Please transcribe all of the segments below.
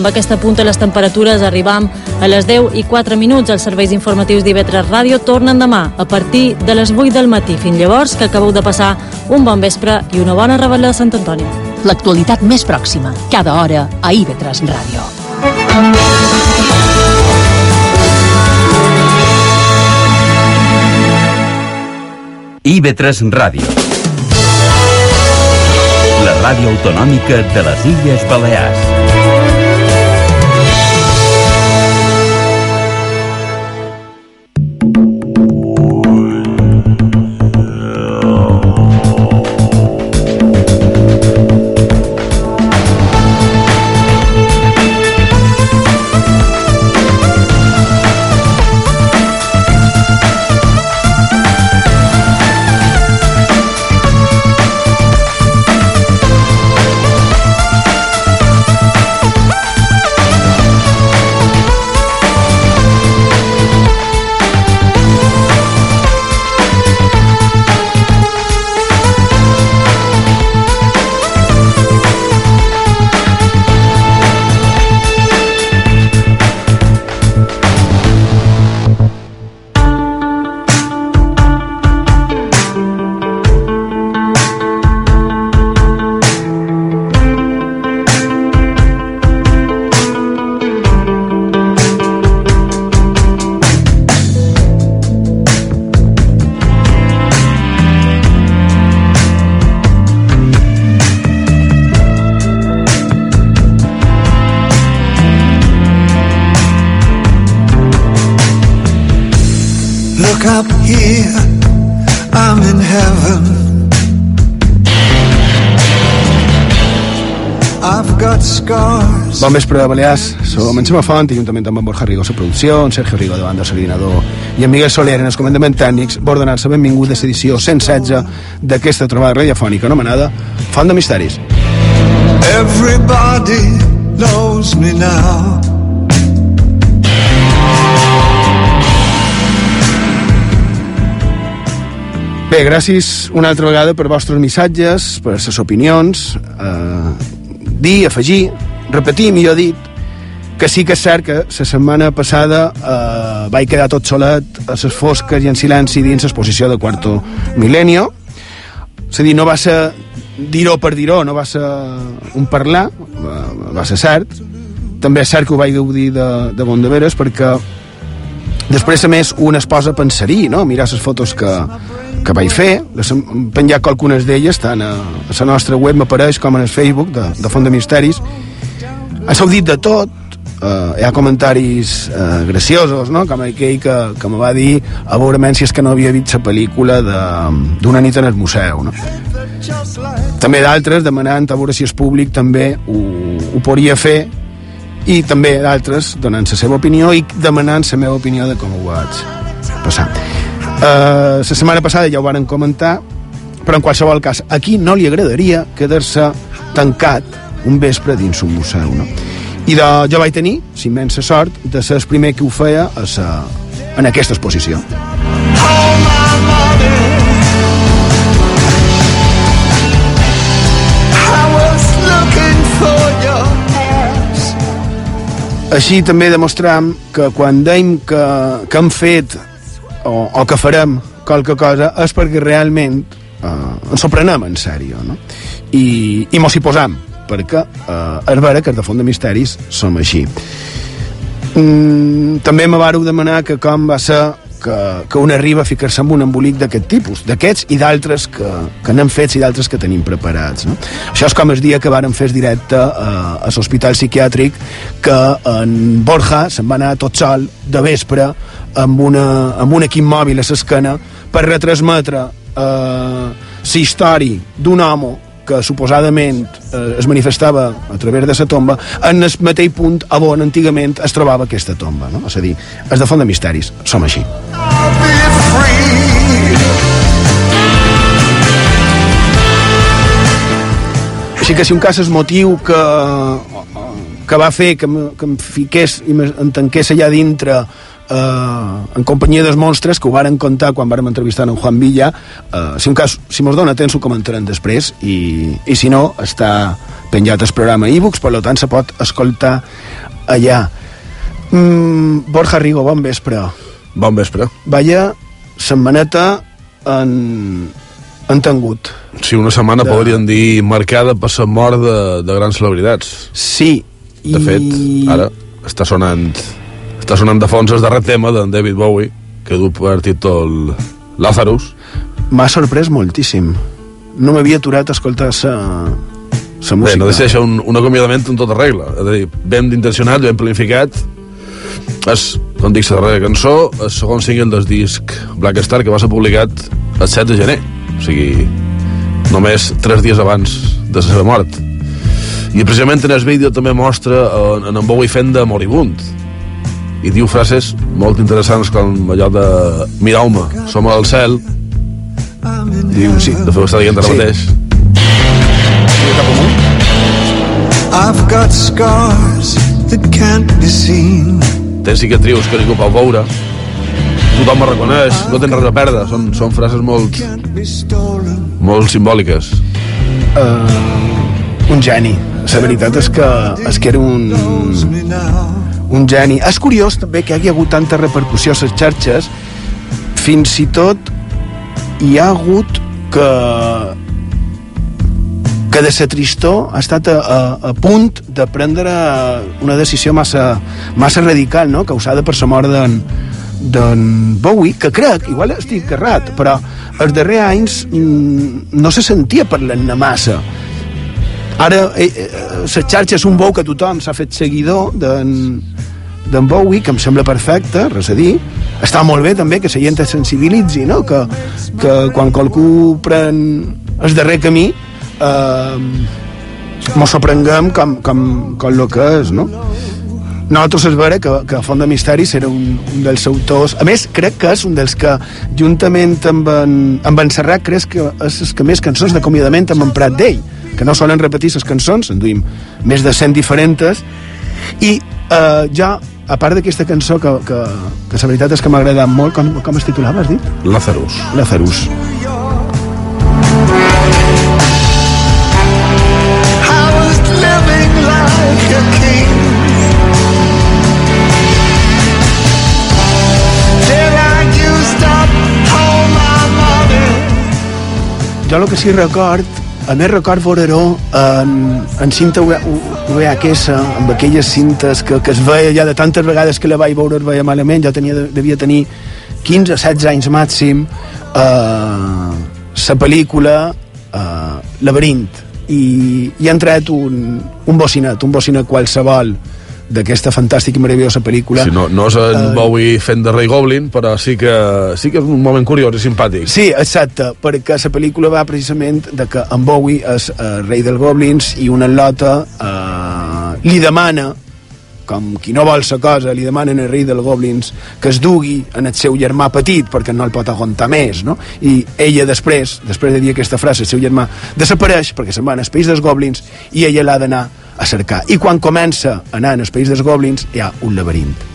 Amb aquesta punta les temperatures arribam a les 10 i 4 minuts. Els serveis informatius d'IV3 Ràdio tornen demà a partir de les 8 del matí. Fins llavors, que acabeu de passar un bon vespre i una bona rebel·la de Sant Antoni. L'actualitat més pròxima, cada hora a IV3 Ràdio. IB3 Ràdio. La ràdio autonòmica de les Illes Balears. Bon vespre, Balears. Som en Xema Font i juntament amb en Borja Rigo a producció, en Sergio Rigo de banda serenador i en Miguel Soler en els comandaments tècnics va ordenar-se benvingut a l'edició 116 d'aquesta trobada radiofònica anomenada Font de Misteris. Everybody knows me now. Bé, gràcies una altra vegada per vostres missatges, per les opinions, eh, dir, afegir, repetir, millor dit, que sí que és cert que la setmana passada eh, vaig quedar tot solet a les fosques i en silenci dins l'exposició de Quarto Milenio. És a dir, no va ser dir-ho per dir-ho, no va ser un parlar, va, va ser cert. També és cert que ho vaig gaudir de, de bon de veres perquè després, a més, un es posa a pensar-hi, no? mirar les fotos que, que vaig fer, penjat algunes d'elles, tant a, a la nostra web m'apareix com en el Facebook de, de Font de Misteris. Ha dit de tot, uh, hi ha comentaris uh, graciosos, no? com aquell que, que me va dir a veure si és que no havia vist la pel·lícula d'una nit en el museu. No? També d'altres demanant a veure si el públic també ho, ho podria fer i també d'altres donant la seva opinió i demanant la meva opinió de com ho vaig passar. Uh, la setmana passada ja ho varen comentar, però en qualsevol cas, aquí no li agradaria quedar-se tancat un vespre dins un museu, no? I de, jo vaig tenir, immensa sort, de ser el primer que ho feia a sa, en aquesta exposició. Així també demostrem que quan deim que, que hem fet o, o que farem qualque cosa és perquè realment eh, ens ho prenem en sèrio, no? I, i mos hi posam, perquè eh, és vera que de Font de Misteris som així. Mm, també me vareu demanar que com va ser que, que un arriba a ficar-se en un embolic d'aquest tipus, d'aquests i d'altres que, que n'hem fets i d'altres que tenim preparats. No? Això és com el dia que varen fer directe a, a l'hospital psiquiàtric que en Borja se'n va anar tot sol de vespre amb, una, amb un equip mòbil a l'esquena per retransmetre eh, la història d'un home que suposadament eh, es manifestava a través de la tomba en el mateix punt on antigament es trobava aquesta tomba. No? És a dir, és de font de misteris. Som així. Així que si un cas és motiu que, que va fer que, me- que em fiqués i em tanqués allà dintre eh, en companyia dels monstres, que ho varen contar quan vàrem entrevistar en Juan Villa. Eh, si un cas, si mos dona temps, ho comentarem després, i, i si no, està penjat el programa e-books, per tant, se pot escoltar allà. Mm, Borja Rigo, bon vespre. Bon vespre. Vaya setmaneta en, en tingut. Sí, una setmana De- podríem dir marcada per la mort de, de grans celebritats. Sí. De fet, ara està sonant està sonant de fons el darrer tema d'en David Bowie, que du per títol Lazarus. M'ha sorprès moltíssim. No m'havia aturat a escoltar sa, sa Bé, música. no deixa un, un acomiadament en tota regla. És a dir, ben intencionat, ben planificat. És, com dic, la darrera cançó, el segon single del disc Black Star, que va ser publicat el 7 de gener. O sigui, només tres dies abans de la seva mort. I precisament en el vídeo també mostra en, en Bowie fent de moribund. I diu frases molt interessants com allò de mirau-me, som al cel. Diu, sí, de fet ho està dient ara Sí. mateix. I've got scars that can't be seen. tens cicatrius que ningú pot veure tothom me reconeix, no tens res a perdre són, són frases molt, molt simbòliques Uh, un geni. La veritat és que, és que era un. Un geni. És curiós també que hi hagi hagut tanta repercussió a les xarxes, fins i tot hi ha hagut que que de ser tristor ha estat a, a, a punt de prendre una decisió massa, massa radical, no? causada per la mort d'en d'en Bowie, que crec, igual estic errat, però els darrers anys mm, no se sentia parlant-ne massa. Ara, eh, eh, les xarxes un bou que tothom s'ha fet seguidor d'en d'en Bowie, que em sembla perfecte, res a dir. Està molt bé també que la gent es sensibilitzi, no? que, que quan qualcú pren el darrer camí eh, mos sorprenguem com, com, com el que és, no? Nosaltres és vera que, que Font de Misteris era un, un dels autors... A més, crec que és un dels que, juntament amb en, amb en Serrat, crec que és els que més cançons d'acomiadament hem emprat d'ell, que no solen repetir les cançons, en duim més de 100 diferents, i eh, ja, a part d'aquesta cançó que, que, que la veritat és que m'ha agradat molt, com, com es titulava, has dit? Lazarus Lazarus. Jo el que sí record, a més record veure-ho en, en cinta VHS, amb aquelles cintes que, que es veia ja de tantes vegades que la vaig veure es veia malament, jo tenia, devia tenir 15 o 16 anys màxim, eh, la pel·lícula eh, Laberint, i, i han tret un, un bocinet, un bocinet qualsevol d'aquesta fantàstica i meravellosa pel·lícula. si no, no és en Eh, Bowie fent de Rei Goblin però sí que, sí que és un moment curiós i simpàtic Sí, exacte, perquè la pel·lícula va precisament de que en Bowie és eh, rei dels goblins i una lota eh, li demana com qui no vol sa cosa, li demanen al rei dels goblins que es dugui en el seu germà petit perquè no el pot aguantar més, no? I ella després, després de dir aquesta frase, el seu germà desapareix perquè se'n va al país dels goblins i ella l'ha d'anar a cercar. I quan comença a anar al país dels goblins hi ha un laberint.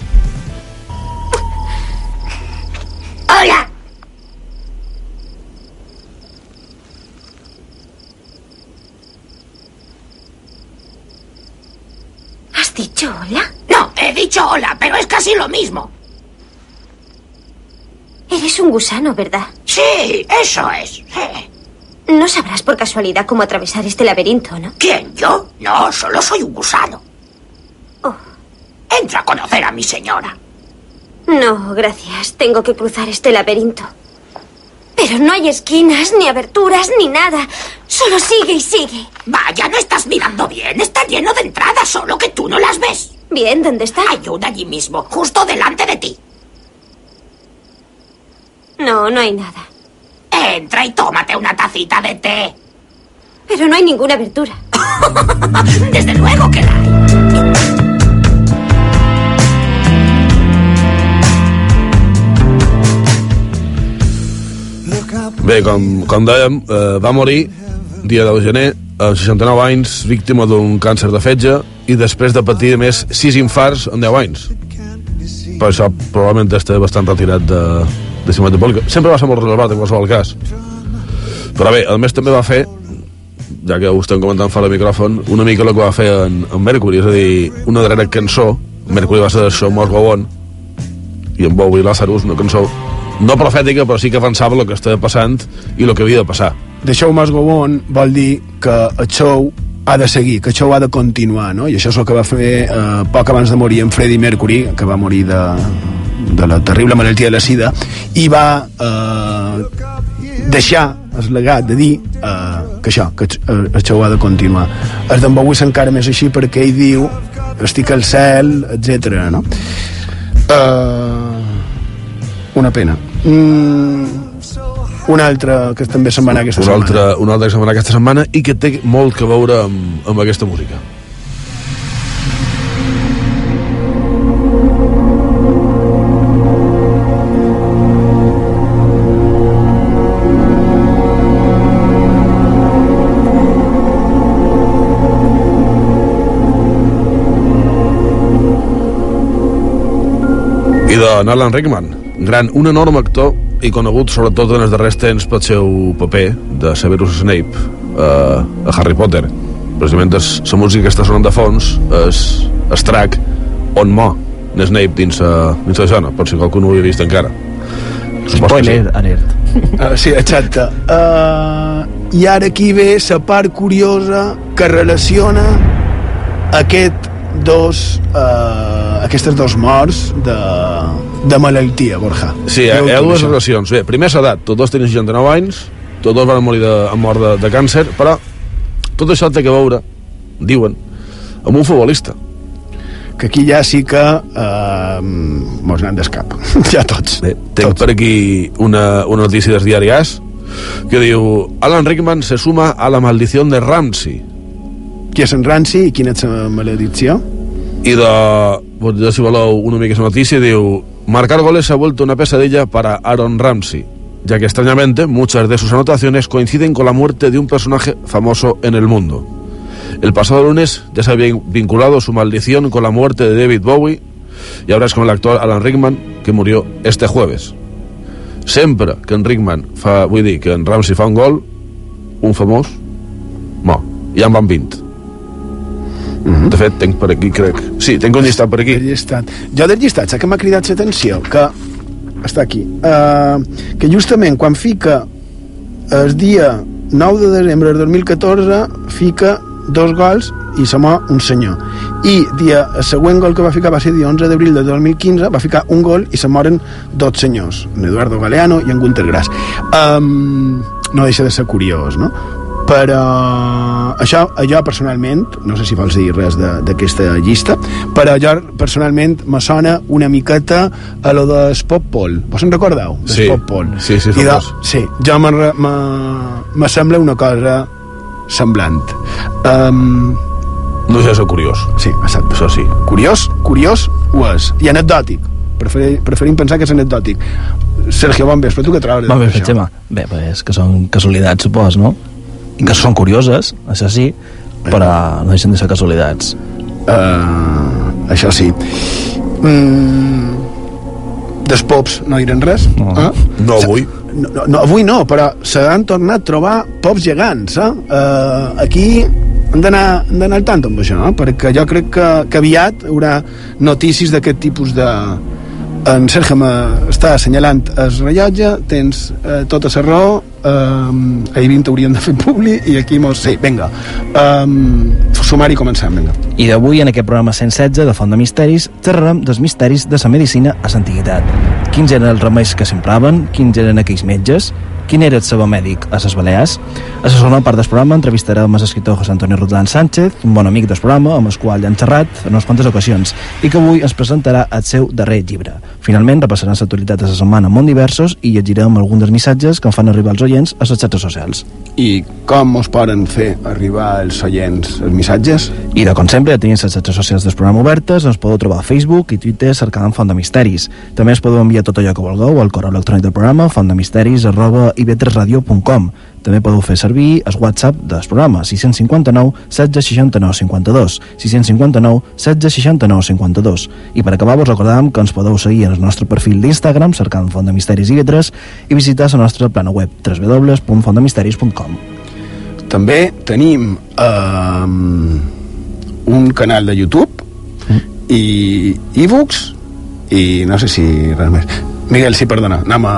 Hola. ¿Has dicho hola? No, he dicho hola, pero es casi lo mismo. Eres un gusano, ¿verdad? Sí, eso es. sí. No sabrás por casualidad cómo atravesar este laberinto, ¿no? ¿Quién, yo? No, solo soy un gusano. Entra a conocer a mi señora. No, gracias. Tengo que cruzar este laberinto. Pero no hay esquinas, ni aberturas, ni nada. Solo sigue y sigue. Vaya, no estás mirando bien. Está lleno de entradas, solo que tú no las ves. Bien, ¿dónde está? Hay una allí mismo, justo delante de ti. No, no hay nada. Entra y tómate una tacita de té. Pero no hay ninguna abertura. Desde luego que la hay. Bé, com, com dèiem, eh, va morir dia 10 de gener, als 69 anys, víctima d'un càncer de fetge, i després de patir més 6 infarts en 10 anys. per això probablement està bastant retirat de, de ciutat pública. Sempre va ser molt reservat en qualsevol cas. Però bé, a més també va fer, ja que ho estem comentant fora de micròfon, una mica el que va fer en, en Mercury, és a dir, una darrera cançó, Mercury va ser Show Must Go On, i en Bowie Lazarus, una cançó no profètica, però sí que avançava el que estava passant i el que havia de passar. The show must go on vol dir que el show ha de seguir, que el show ha de continuar, no? I això és el que va fer eh, poc abans de morir en Freddie Mercury, que va morir de, de la terrible malaltia de la sida, i va eh, deixar el legat de dir eh, que això, que el, el show ha de continuar. El d'en Bowie encara més així perquè ell diu estic al cel, etc. no? Eh, una pena. Mm, una altra que també se'n va anar aquesta una setmana. altra, una altra que se'n va anar aquesta setmana i que té molt que veure amb, amb aquesta música. De Alan Rickman, gran, un enorme actor i conegut sobretot en els darrers temps pel seu paper de Severus Snape eh, a Harry Potter. Precisament la música que està sonant de fons és el track On Mo, en Snape dins, uh, dins la zona, per si qualcú no ho havia vist encara. Supos que Spoiler alert. Uh, sí, exacte. Uh, I ara aquí ve la part curiosa que relaciona aquest dos, uh, aquestes dos morts de, de malaltia, Borja. Sí, hi ha, Diu hi ha dues relacions. Bé, primer l'edat, tots dos tenen 69 anys, tots dos van morir de, amb mort de, de càncer, però tot això té que veure, diuen, amb un futbolista. Que aquí ja sí que uh, mos n'han d'escap. ja tots. Bé, tenc tots. per aquí una, una notícia dels diaris que diu Alan Rickman se suma a la maldición de Ramsey Qui és en Ranci i quina és la maledicció? y de, voleu una mica esa noticia, diu marcar goles se ha vuelto una pesadilla para Aaron Ramsey ya que extrañamente muchas de sus anotaciones coinciden con la muerte de un personaje famoso en el mundo. El pasado lunes ya se había vinculado su maldición con la muerte de David Bowie y ahora es con el actor Alan Rickman que murió este jueves. Sempre que en Rickman fa, vull dir, que en Ramsey fa un gol, un famós, mo, ja en van 20. De fet, tenc per aquí, crec... Sí, tenc un llistat per aquí. El llistat. Jo del llistat, saps que m'ha cridat l'atenció? Que està aquí. Uh, que justament quan fica el dia 9 de desembre del 2014 fica dos gols i se mor un senyor. I dia, el següent gol que va ficar va ser dia 11 d'abril de 2015, va ficar un gol i se moren dos senyors, en Eduardo Galeano i en Gunter Grass. Um, no deixa de ser curiós, no? Però això, jo personalment no sé si vols dir res de- d'aquesta llista però jo personalment me sona una miqueta a lo de Pop Paul vos en recordeu? De Sí. Pop Paul. Sí, sí, I de, sí jo me, me, me sembla una cosa semblant um, No deixa de ser curiós. sí, exacte Això sí. curiós, curiós ho és i anecdòtic Preferi, preferim pensar que és anecdòtic Sergio, bon vespre, tu què trobes bé, d'això? Xema. Bé, pues, que són casualitats, supos, no? Que són curioses, això sí, però no deixen de ser casualitats. Uh, això sí. Mm, dels pops no direm res. No. Eh? No avui. No, no, no, avui no, però s'han tornat a trobar pops gegants. Eh? Uh, aquí hem d'anar hem d'anar al tant amb això, no? perquè jo crec que, que aviat hi haurà notícies d'aquest tipus de... En Sergio m'està assenyalant el rellotge, tens eh, tota la raó, eh, ahir 20 hauríem de fer publi i aquí mos... Sí, vinga. Um, sumar i començar, vinga. I d'avui, en aquest programa 116 de Font de Misteris, xerrarem dels misteris de la medicina a l'antiguitat. Quins eren els remeis que s'empraven, quins eren aquells metges, quin era el seu mèdic a les Balears. A la segona part del programa entrevistarem l'escriptor José Antonio Rotlán Sánchez, un bon amic del programa, amb el qual hem xerrat en unes quantes ocasions, i que avui ens presentarà el seu darrer llibre. Finalment, repassarem l'actualitat de la setmana en món diversos i llegirem alguns dels missatges que em fan arribar els oients a les xarxes socials. I com us poden fer arribar els oients els missatges? I de com sempre, ja tenim les xarxes socials del programa obertes, ens podeu trobar a Facebook i Twitter cercant Font de Misteris. També ens podeu enviar tot allò que vulgueu al correu electrònic del programa fontdemisteris arroba ivetresradio.com. També podeu fer servir el WhatsApp del programa 659 16 69 52 659 16 69 52 i per acabar vos recordam que ens podeu seguir en el nostre perfil d'Instagram cercant Font de Misteris i Vetres i visitar la nostra plana web www.fontdemisteris.com També tenim eh, un canal de YouTube i e-books i no sé si res més. Miguel, sí, perdona, anem a...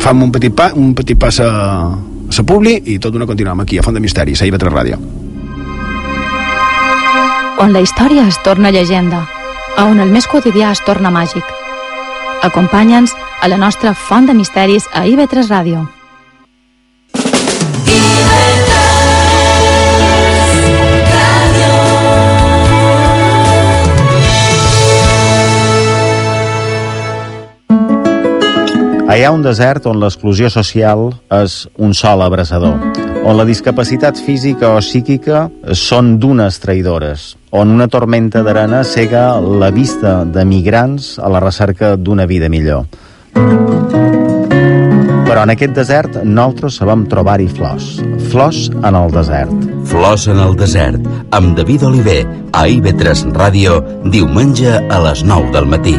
Fem un petit, pa, un petit pas a, a la Publi i tot una continuem aquí, a Font de Misteris, a IB3 Ràdio. on la història es torna llegenda, a on el més quotidià es torna màgic. Acompanya'ns a la nostra font de misteris a IB3 Ràdio. Ha un desert on l'exclusió social és un sol abraçador, on la discapacitat física o psíquica són dunes traïdores, on una tormenta d'arena cega la vista de migrants a la recerca d'una vida millor. Però en aquest desert nosaltres sabem trobar-hi flors. Flors en el desert. Flors en el desert, amb David Oliver, a IB3 Ràdio, diumenge a les 9 del matí.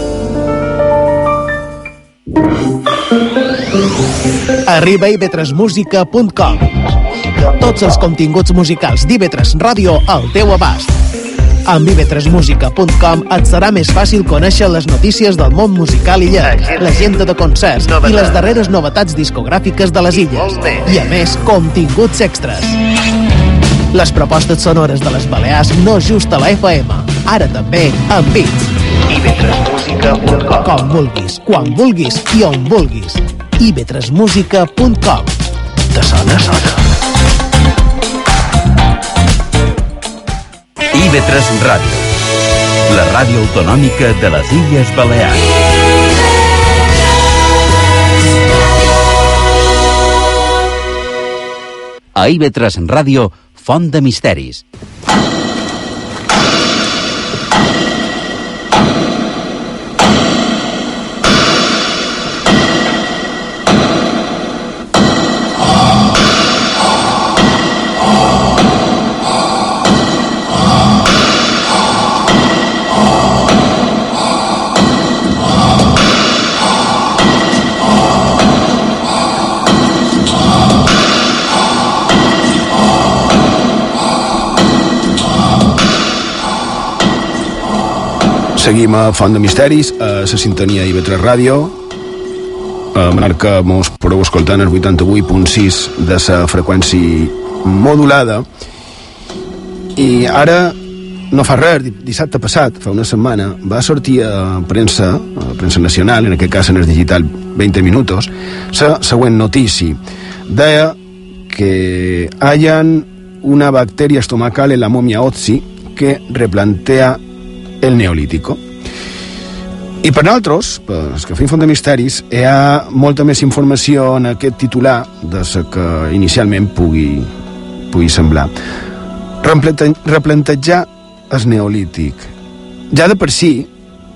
Arriba a ivetresmusica.com Tots els continguts musicals d'Ivetres Ràdio al teu abast. Amb ivetresmusica.com et serà més fàcil conèixer les notícies del món musical illenc, l'agenda de concerts i les darreres novetats discogràfiques de les illes. I a més, continguts extras. Les propostes sonores de les Balears no just a la FM, ara també amb Beats. ivetresmusica.com Com vulguis, quan vulguis i on vulguis. ivetresmusica.com Te sona? Sona. IB3 Ràdio, la ràdio autonòmica de les Illes Balears. A IB3 Ràdio, Font de Misteris. Seguim a Font de Misteris, a la sintonia IB3 Ràdio, a que mos podeu escoltar en el 88.6 de la freqüència modulada. I ara, no fa res, di- dissabte passat, fa una setmana, va sortir a premsa, a premsa nacional, en aquest cas en el digital 20 minutos, la següent notícia. Deia que hayan una bacteria estomacal en la momia Otzi que replantea el neolítico. I per nosaltres, els que fem Font de Misteris, hi ha molta més informació en aquest titular de la que inicialment pugui, pugui semblar. Replante, replantejar el neolític. Ja de per si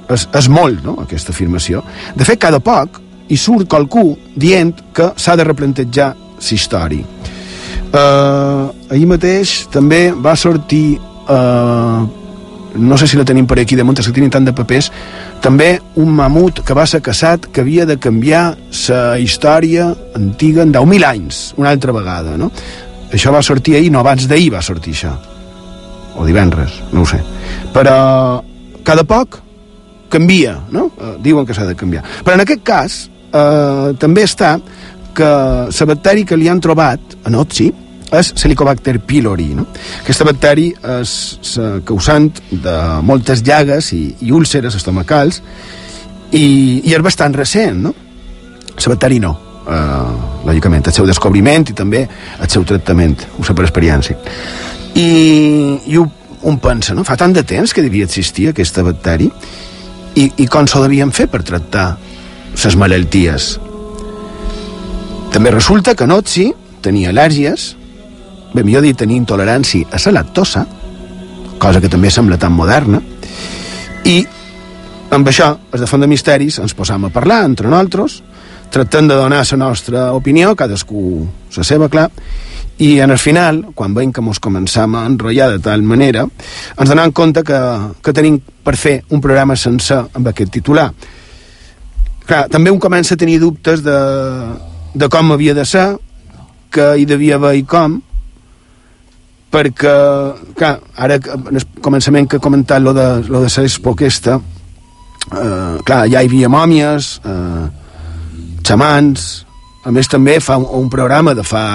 és, és molt, no?, aquesta afirmació. De fet, cada poc hi surt qualcú dient que s'ha de replantejar la història. Uh, ahir mateix també va sortir uh, no sé si la tenim per aquí damunt, és que tenim tant de papers, també un mamut que va ser caçat que havia de canviar la història antiga en 10.000 anys, una altra vegada, no? Això va sortir ahir, no abans d'ahir va sortir això. O divendres, no ho sé. Però cada poc canvia, no? Eh, diuen que s'ha de canviar. Però en aquest cas eh, també està que la bacteri que li han trobat a Otzi, és Helicobacter pylori. No? Aquesta bacteri és la causant de moltes llagues i, i úlceres estomacals i, i és bastant recent, no? la bacteri no, eh, lògicament, el seu descobriment i també el seu tractament, ho sé per experiència. I, i un, un pensa, no? fa tant de temps que devia existir aquesta bacteri i, i com s'ho devien fer per tractar les malalties. També resulta que Notzi tenia al·lèrgies, bé, millor dit, tenia intolerància a la lactosa, cosa que també sembla tan moderna, i amb això, els de Font de Misteris, ens posam a parlar entre nosaltres, tractant de donar la nostra opinió, cadascú la seva, clar, i en el final, quan veiem que mos començam a enrotllar de tal manera, ens donem compte que, que tenim per fer un programa sencer amb aquest titular. Clar, també un comença a tenir dubtes de, de com havia de ser, que hi devia haver i com, perquè, clar, ara en el començament que he comentat lo de, lo de l'expo aquesta, eh, clar, ja hi havia mòmies, eh, xamans, a més també fa un, un programa de fa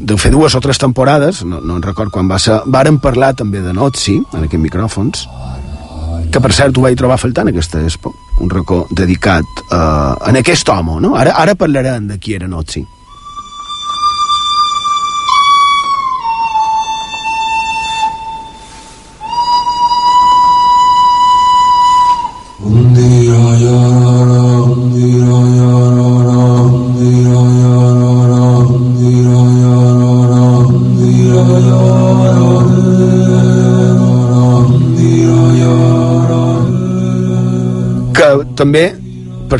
de fer dues o tres temporades, no, no en record quan va ser, varen parlar també de Notzi, en aquests micròfons, que per cert ho vaig trobar faltant aquesta expo, un racó dedicat uh, a aquest home, no? Ara, ara parlarem de qui era Notzi.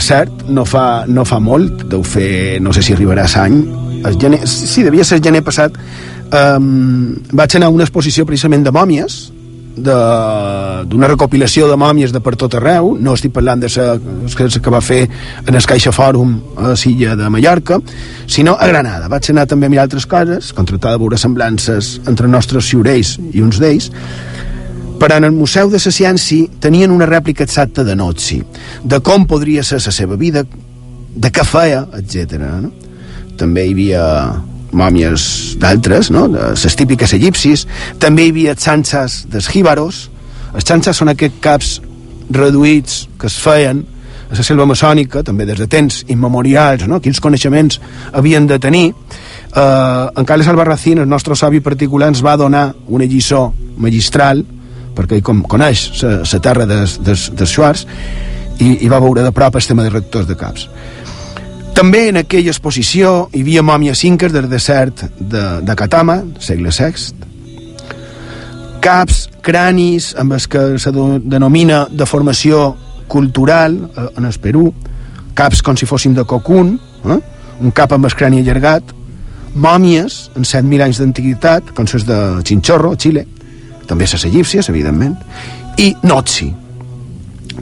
Per cert, no fa, no fa molt, deu fer, no sé si arribarà a any, el gener, sí, devia ser el gener passat, um, vaig anar a una exposició precisament de mòmies, d'una recopilació de mòmies de per tot arreu, no estic parlant de sa, que, va fer en el Caixa Fòrum a Silla de Mallorca, sinó a Granada. Vaig anar també a mirar altres coses, contratar de veure semblances entre nostres ciurells i uns d'ells, però en el Museu de la Ciència tenien una rèplica exacta de Notzi, de com podria ser la seva vida, de què feia, etc. No? També hi havia mòmies d'altres, no? de les típiques egipcis, també hi havia xanxes dels jíbaros, els xanxes són aquests caps reduïts que es feien a la selva maçònica, també des de temps immemorials, no? quins coneixements havien de tenir. Eh, en Carles Albarracín, el nostre savi particular, ens va donar una lliçó magistral, perquè com, coneix la terra des, des, des Schwarz, i, i va veure de prop el tema de rectors de caps. També en aquella exposició hi havia mòmies inques del desert de, de Katama, segle VI, caps, cranis, amb els que se denomina deformació cultural eh, en el Perú, caps com si fossin de cocun, eh? un cap amb el crani allargat, mòmies en 7.000 anys d'antiguitat, com les de Chinchorro, Xile, també les egípcies, evidentment, i Notzi.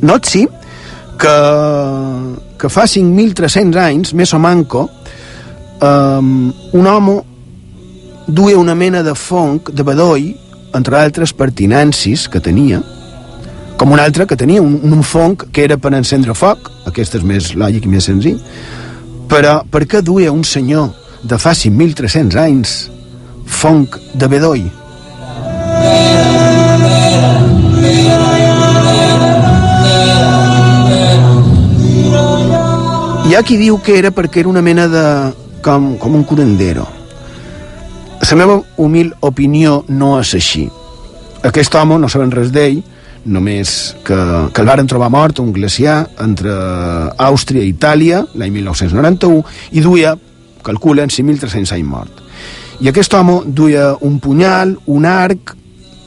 Notzi, que, que fa 5.300 anys, més o manco, um, un home duia una mena de fong, de bedoll, entre altres pertinencis que tenia, com un altre que tenia un, un fong que era per encendre foc, aquest és més lògic i més senzill, però per què duia un senyor de fa 5.300 anys fong de bedoll? Hi ha qui diu que era perquè era una mena de... com, com un curandero. La meva humil opinió no és així. Aquest home, no saben res d'ell, només que, que el varen trobar mort un glaciar entre Àustria i Itàlia l'any 1991 i duia, calculen, 5.300 anys mort. I aquest home duia un punyal, un arc,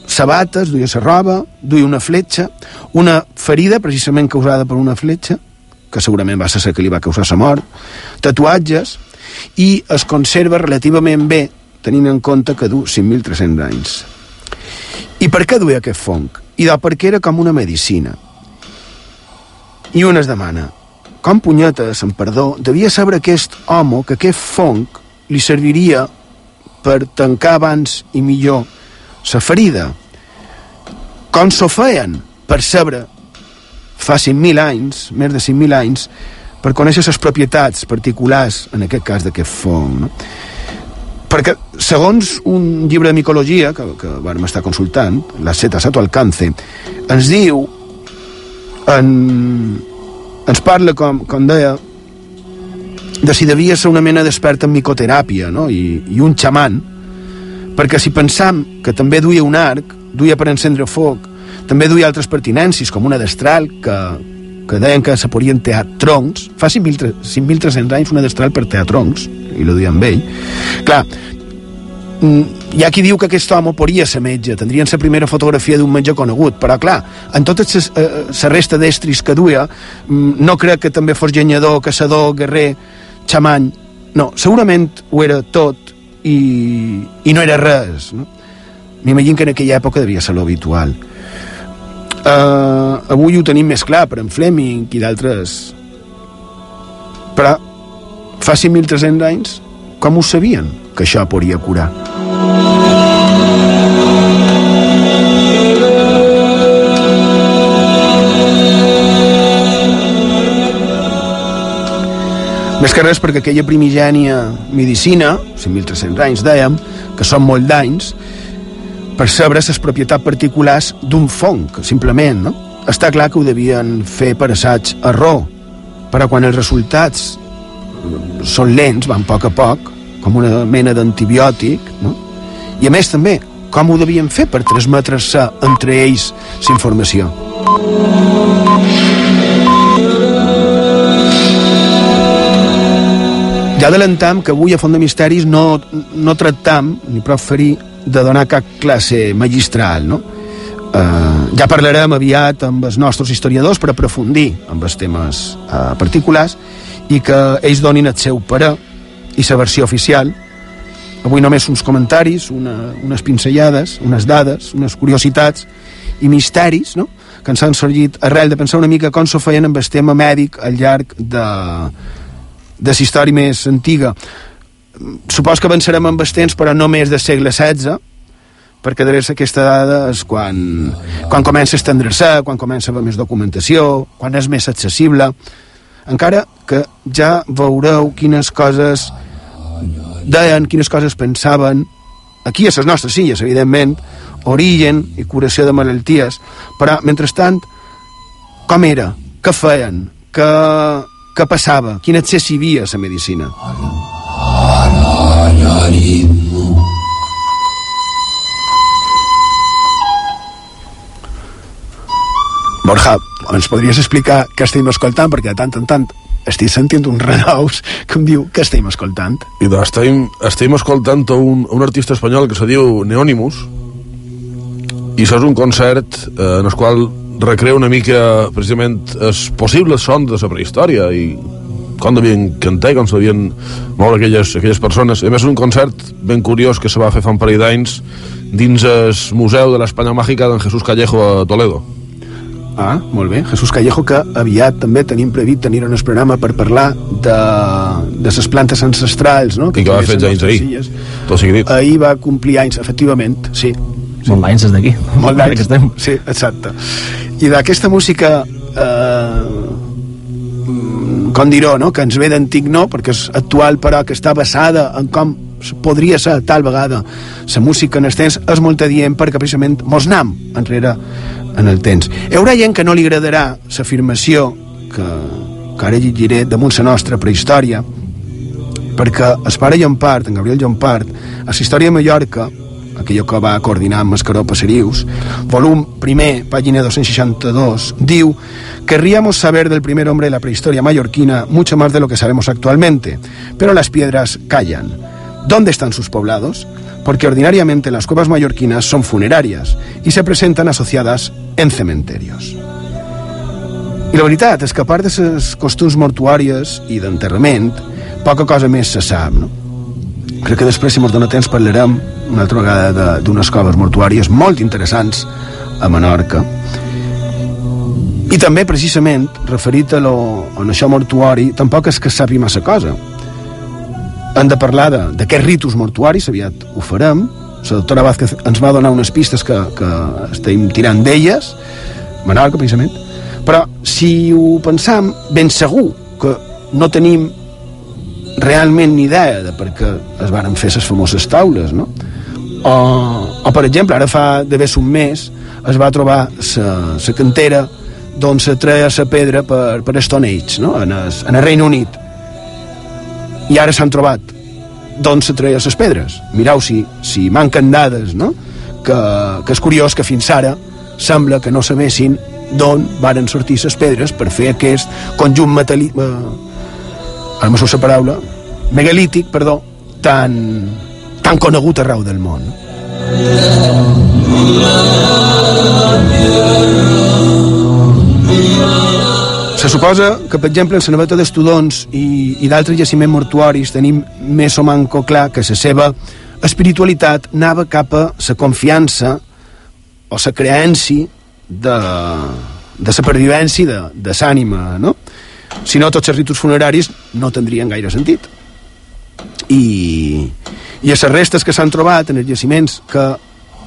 sabates, duia sa roba, duia una fletxa, una ferida precisament causada per una fletxa, que segurament va ser la que li va causar la mort, tatuatges, i es conserva relativament bé, tenint en compte que du 5.300 anys. I per què duia aquest fong? I de perquè era com una medicina. I un es demana, com punyetes, en perdó, devia saber aquest home que aquest fong li serviria per tancar abans i millor la ferida. Com s'ho feien? Per saber fa 5.000 anys, més de 5.000 anys, per conèixer les propietats particulars, en aquest cas d'aquest fong. No? Perquè, segons un llibre de micologia que, que vam estar consultant, La seta sato alcance, ens diu, en, ens parla, com, com deia, de si devia ser una mena d'expert en micoteràpia no? I, i un xaman perquè si pensam que també duia un arc duia per encendre foc també duia altres pertinències com una destral que, que deien que se podien tear troncs fa 5.300 anys una destral per tear troncs i lo duia amb ell. Clar, mm, hi ha qui diu que aquest home podria ser metge, tindrien la primera fotografia d'un metge conegut, però clar, en tota la eh, resta d'estris que duia, mm, no crec que també fos llenyador, caçador, guerrer, xamany, no, segurament ho era tot i, i no era res, no? M'imagino que en aquella època devia ser l'habitual. Uh, avui ho tenim més clar per en Fleming i d'altres però fa 5.300 anys com ho sabien que això podria curar més que res perquè aquella primigènia medicina 5.300 anys dèiem que són molt d'anys per saber les propietats particulars d'un fong, simplement, no? Està clar que ho devien fer per assaig raó, però quan els resultats són lents, van a poc a poc, com una mena d'antibiòtic, no? I a més també, com ho devien fer per transmetre-se entre ells la informació? Ja adelantam que avui a Font de Misteris no, no tractam, ni prou ferir, de donar cap classe magistral, no? Uh, ja parlarem aviat amb els nostres historiadors per aprofundir amb els temes uh, particulars i que ells donin el seu parer i la versió oficial avui només uns comentaris una, unes pinzellades, unes dades unes curiositats i misteris no? que ens han sorgit arrel de pensar una mica com s'ho feien amb el tema mèdic al llarg de, de la història més antiga supos que avançarem amb temps però no més del segle XVI perquè darrere aquesta dada és quan, quan comença a estendre-se, quan comença a haver més documentació, quan és més accessible, encara que ja veureu quines coses deien, quines coses pensaven, aquí a les nostres illes, evidentment, origen i curació de malalties, però, mentrestant, com era? Què feien? Què, què passava? Quin accés hi havia a la medicina? Borja, ens podries explicar què estem escoltant? Perquè de tant en tant estic sentint uns renaus que em diu què estem escoltant. I doncs estem, estem escoltant un, un artista espanyol que se diu Neonimus i això és un concert eh, en el qual recrea una mica precisament els possibles sons de la prehistòria i com devien cantar i com se devien moure aquelles, aquelles persones. A més, és un concert ben curiós que se va fer fa un parell d'anys dins el Museu de l'Espanya Màgica d'en Jesús Callejo a Toledo. Ah, molt bé. Jesús Callejo, que aviat també tenim previst tenir un programa per parlar de, de les plantes ancestrals, no? Que I que va fer anys ahir. Tot sigui dit. Ahir va complir anys, efectivament, sí. sí. Molt d'anys des d'aquí. Molt d'anys, sí, exacte. I d'aquesta música... Eh, com dir-ho, no? que ens ve d'antic no, perquè és actual però que està basada en com podria ser tal vegada la música en els temps és molt adient perquè precisament mos nam enrere en el temps. Hi haurà gent que no li agradarà l'afirmació que, que ara llegiré damunt la nostra prehistòria perquè el pare Llompart, en Gabriel Llompart, a la història de Mallorca aquello que va coordinar amb Mascaró Passerius, volum primer, pàgina 262, diu Querríamos saber del primer hombre de la prehistoria mallorquina mucho más de lo que sabemos actualmente, pero las piedras callan. ¿Dónde están sus poblados? Porque ordinariamente las cuevas mallorquinas son funerarias y se presentan asociadas en cementerios. I la veritat és que a part de les costums mortuàries i d'enterrament, poca cosa més se sap, no? Crec que després, si ens dona temps, parlarem una altra vegada d'unes coves mortuàries molt interessants a Menorca. I també, precisament, referit a, lo, a això mortuari, tampoc és que sàpiga massa cosa. Hem de parlar d'aquests ritus mortuaris, aviat ho farem. La doctora Vázquez ens va donar unes pistes que, que estem tirant d'elles, Menorca, precisament. Però, si ho pensam, ben segur que no tenim realment ni idea de per què es varen fer les famoses taules, no? O, o per exemple, ara fa d'haver un mes es va trobar la cantera d'on se treia la pedra per, per Stone Age, no? en, el, en el Regne Unit. i ara s'han trobat d'on se treia les pedres. Mireu si, si manquen dades, no? Que, que és curiós que fins ara sembla que no sabessin d'on varen sortir les pedres per fer aquest conjunt metàl·lic... Eh, ara me surt la paraula, megalític, perdó, tan, tan conegut arreu del món. Se suposa que, per exemple, en la naveta d'estudons i, i d'altres jaciments mortuaris tenim més o manco clar que la seva espiritualitat anava cap a la confiança o la creència de, de la pervivència de, de l'ànima, no? Si no, tots els ritus funeraris no tindrien gaire sentit. I, i les restes que s'han trobat en els jaciments que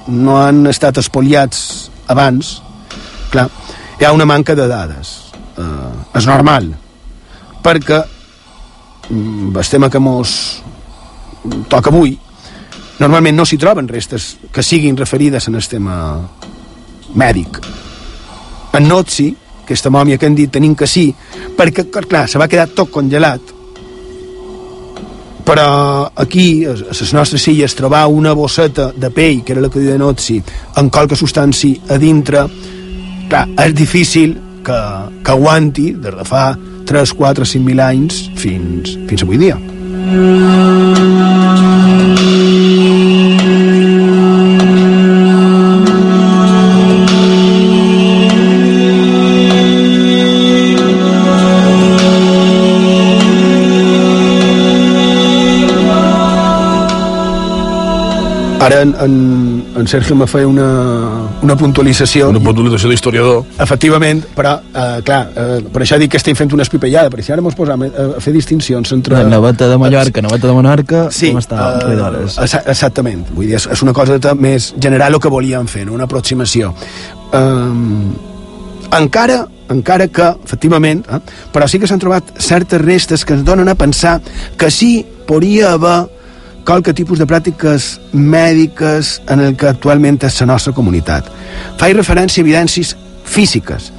no han estat espoliats abans, clar, hi ha una manca de dades. Eh, és normal, perquè mm, el tema que mos toca avui, normalment no s'hi troben restes que siguin referides en el tema mèdic. En Notsi, aquesta mòmia que han dit tenim que sí, perquè, clar, se va quedar tot congelat, però aquí, a les nostres illes, trobar una bosseta de pell, que era la que deia Notsi, amb qualque substància a dintre, clar, és difícil que, que aguanti des de fa 3, 4, 5 mil anys fins, fins avui dia. Ara en, en, Sergio me feia una, una puntualització. Una puntualització d'historiador. Efectivament, però, eh, clar, eh, per això dic que estem fent una espipellada, perquè si ara mos posam a, a fer distincions entre... La naveta de Mallorca, naveta de Menorca, sí, com està uh? Exactament, vull dir, és, és una cosa de, més general el que volíem fer, no? una aproximació. Um, encara encara que, efectivament, eh, però sí que s'han trobat certes restes que ens donen a pensar que sí podria haver qualque tipus de pràctiques mèdiques en el que actualment és la nostra comunitat. Faig referència a evidències físiques,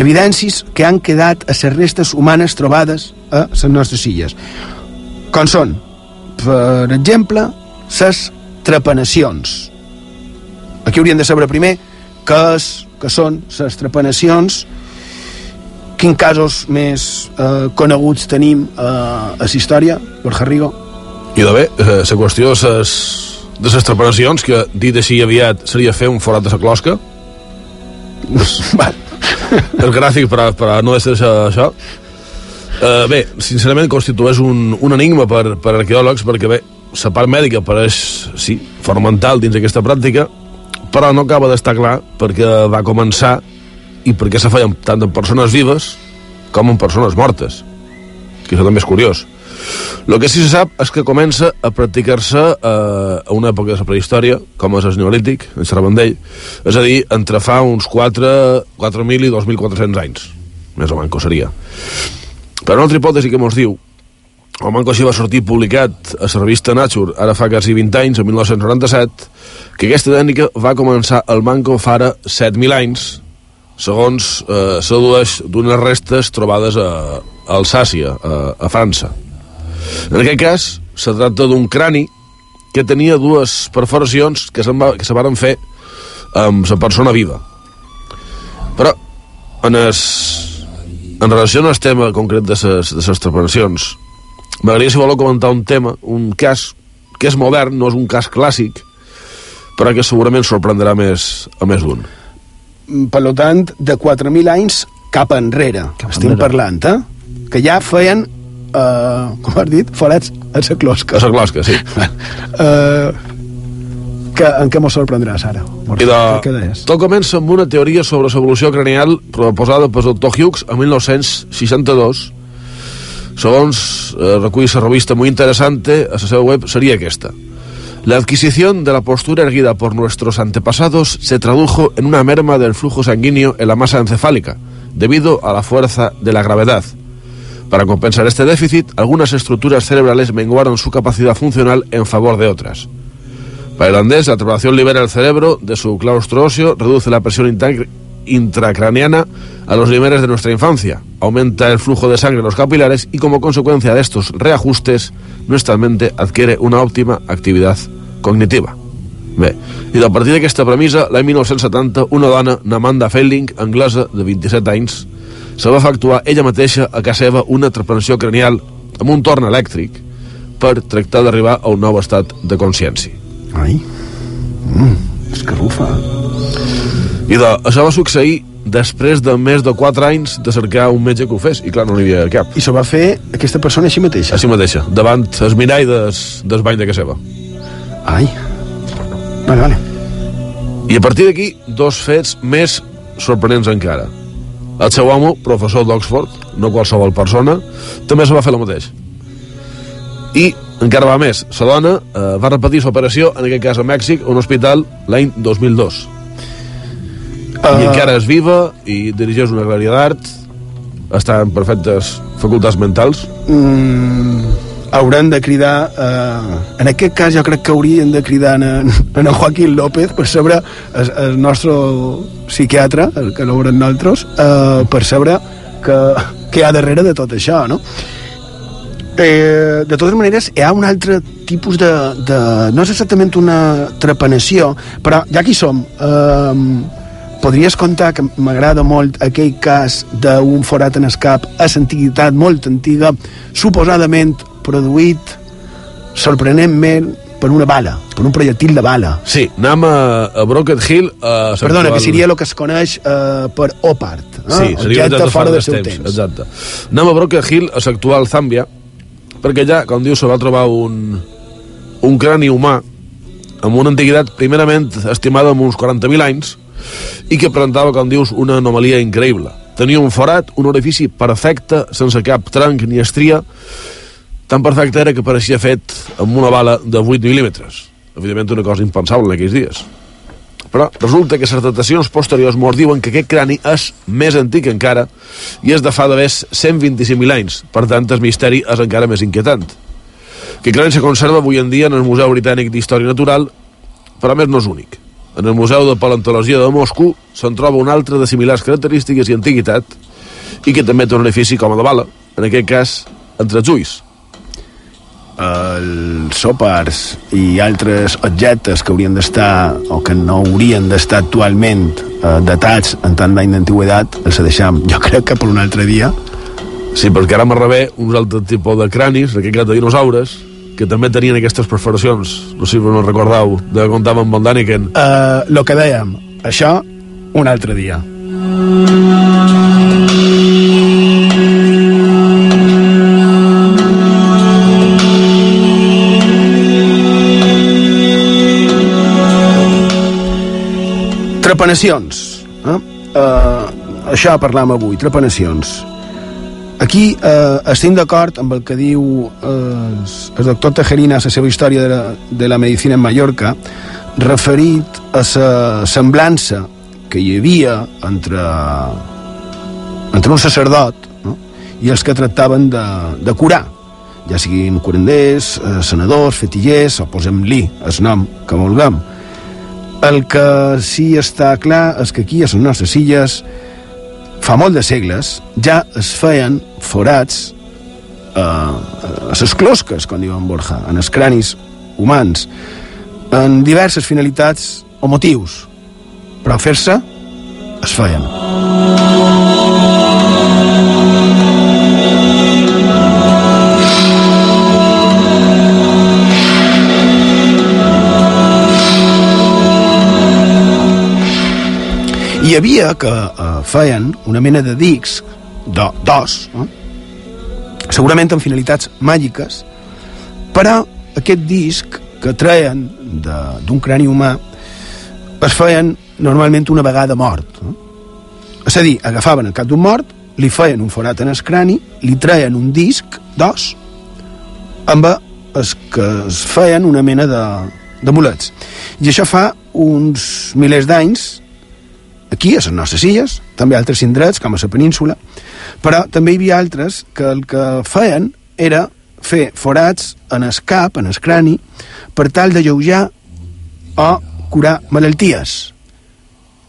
evidències que han quedat a les restes humanes trobades a les nostres illes. Com són, per exemple, les trepanacions. Aquí hauríem de saber primer què, és, què són les trepanacions, quins casos més eh, coneguts tenim eh, a la història, Borja Rigo? I de bé, eh, la qüestió de ses, de les trepanacions, que dit així aviat seria fer un forat de la closca. el gràfic per a, per a no ser això. Uh, bé, sincerament constitueix un, un enigma per, per arqueòlegs perquè bé, la part mèdica pareix, sí, fonamental dins d'aquesta pràctica, però no acaba d'estar clar perquè va començar i perquè se feien tant en persones vives com en persones mortes, que això també és curiós. El que sí se sap és que comença a practicar-se eh, a una època de la prehistòria, com és el neolític, en Servandell, és a dir, entre fa uns 4 4.000 i 2.400 anys, més o menys seria. Però una altra hipòtesi que mos diu, el manco així va sortir publicat a la revista Nature, ara fa quasi 20 anys, en 1997, que aquesta tècnica va començar al manco fa ara 7.000 anys, segons eh, s'adueix d'unes restes trobades a, a Alsàcia, a, a França. En aquest cas, se tracta d'un crani que tenia dues perforacions que, se, va, que se varen fer amb la persona viva. Però, en, es, en relació al tema concret de les, de les trepanacions, m'agradaria, si voleu, comentar un tema, un cas que és modern, no és un cas clàssic, però que segurament sorprendrà més a més d'un. Per tant, de 4.000 anys cap enrere, cap estem enrere. parlant, eh? Que ja feien uh, com has dit, forats a la closca. A la closca, sí. uh, que, en què mos sorprendràs ara? I de, tot comença amb una teoria sobre l'evolució cranial proposada pel doctor Hughes en 1962 segons eh, recull la revista muy interesante a la seva web seria aquesta La adquisición de la postura erguida por nuestros antepasados se tradujo en una merma del flujo sanguíneo en la masa encefálica, debido a la fuerza de la gravedad. Para compensar este déficit, algunas estructuras cerebrales menguaron su capacidad funcional en favor de otras. Para el holandés, la trepanación libera el cerebro de su claustro óseo, reduce la presión intracraniana a los niveles de nuestra infancia. Aumenta el flujo de sangre en los capilares y como consecuencia de estos reajustes, nuestra mente adquiere una óptima actividad cognitiva. Bé, a partir d'aquesta premissa, l'any 1970, una dona, Namanda Felling, anglesa de 27 anys, se va efectuar ella mateixa a casa seva una trepansió cranial amb un torn elèctric per tractar d'arribar a un nou estat de consciència. Ai, mm, és que rufa. I de, això va succeir després de més de 4 anys de cercar un metge que ho fes, i clar, no n'hi havia cap. I s'ho va fer aquesta persona així mateixa? Així mateixa, davant el mirall des, des bany de casa seva. Ai. Vale, vale. I a partir d'aquí, dos fets més sorprenents encara. El seu amo, professor d'Oxford, no qualsevol persona, també se va fer el mateix. I encara va més, la dona eh, va repetir l'operació, en aquest cas a Mèxic, a un hospital l'any 2002. Uh... I encara és viva i dirigeix una galeria d'art, està en perfectes facultats mentals. Mm, hauran de cridar eh, en aquest cas jo crec que haurien de cridar en, en Joaquín López per saber el, el nostre psiquiatre el que l'haurem nosaltres eh, per saber que, que hi ha darrere de tot això no? Eh, de totes maneres, hi ha un altre tipus de, de... No és exactament una trepanació, però ja que som, eh, podries contar que m'agrada molt aquell cas d'un forat en escap a l'antiguitat molt antiga, suposadament produït sorprenentment per una bala, per un projectil de bala. Sí, anem a, a Broken Hill... A Perdona, que seria el que es coneix eh, per OPART. Eh? Sí, seria Objecte fora del seu temps. temps. Exacte. Anem a Broken Hill, a l'actual Zàmbia, perquè allà, com diu, se va trobar un, un crani humà amb una antiguitat primerament estimada amb uns 40.000 anys i que presentava, com dius, una anomalia increïble. Tenia un forat, un orifici perfecte, sense cap tranc ni estria, tan perfecte era que pareixia fet amb una bala de 8 mil·límetres. Evidentment una cosa impensable en aquells dies. Però resulta que les datacions posteriors mos diuen que aquest crani és més antic encara i és de fa d'haver 125.000 anys. Per tant, el misteri és encara més inquietant. Aquest crani se conserva avui en dia en el Museu Britànic d'Història Natural, però a més no és únic. En el Museu de Paleontologia de Moscou se'n troba un altre de similars característiques i antiguitat i que també té un edifici com a de bala, en aquest cas entre els ulls. Els sopars i altres objectes que haurien d'estar o que no haurien d'estar actualment eh, datats en tant d'any d'antiguitat els deixam, jo crec que per un altre dia. Sí, perquè ara m'arrebé uns altres tipus de cranis, d'aquest cas de dinosaures, que també tenien aquestes perforacions, no sé si no recordeu, de contava amb Von Daniken. eh, lo que dèiem, això un altre dia Trepanacions. Eh? Uh, això parlam avui, trepanacions. Aquí eh, estem d'acord amb el que diu eh, el doctor Tejerina a la seva història de la, de la medicina en Mallorca referit a la semblança que hi havia entre, entre un sacerdot no? i els que tractaven de, de curar ja siguin curanders, eh, senadors, fetillers o posem-li el nom que vulguem el que sí està clar és que aquí a les nostres illes fa molt de segles ja es feien forats eh, a les closques, com diuen Borja, en els cranis humans, en diverses finalitats o motius, però fer-se es feien. Hi havia que eh, feien una mena de disc de- d'os, eh? segurament amb finalitats màgiques, però aquest disc que treien de- d'un crani humà es feien normalment una vegada mort. Eh? És a dir, agafaven el cap d'un mort, li feien un forat en el crani, li treien un disc d'os amb els que es feien una mena de, d'amulets. I això fa uns milers d'anys aquí, a les nostres illes, també altres indrets, com a la península, però també hi havia altres que el que feien era fer forats en el cap, en el crani, per tal de lleujar o curar malalties.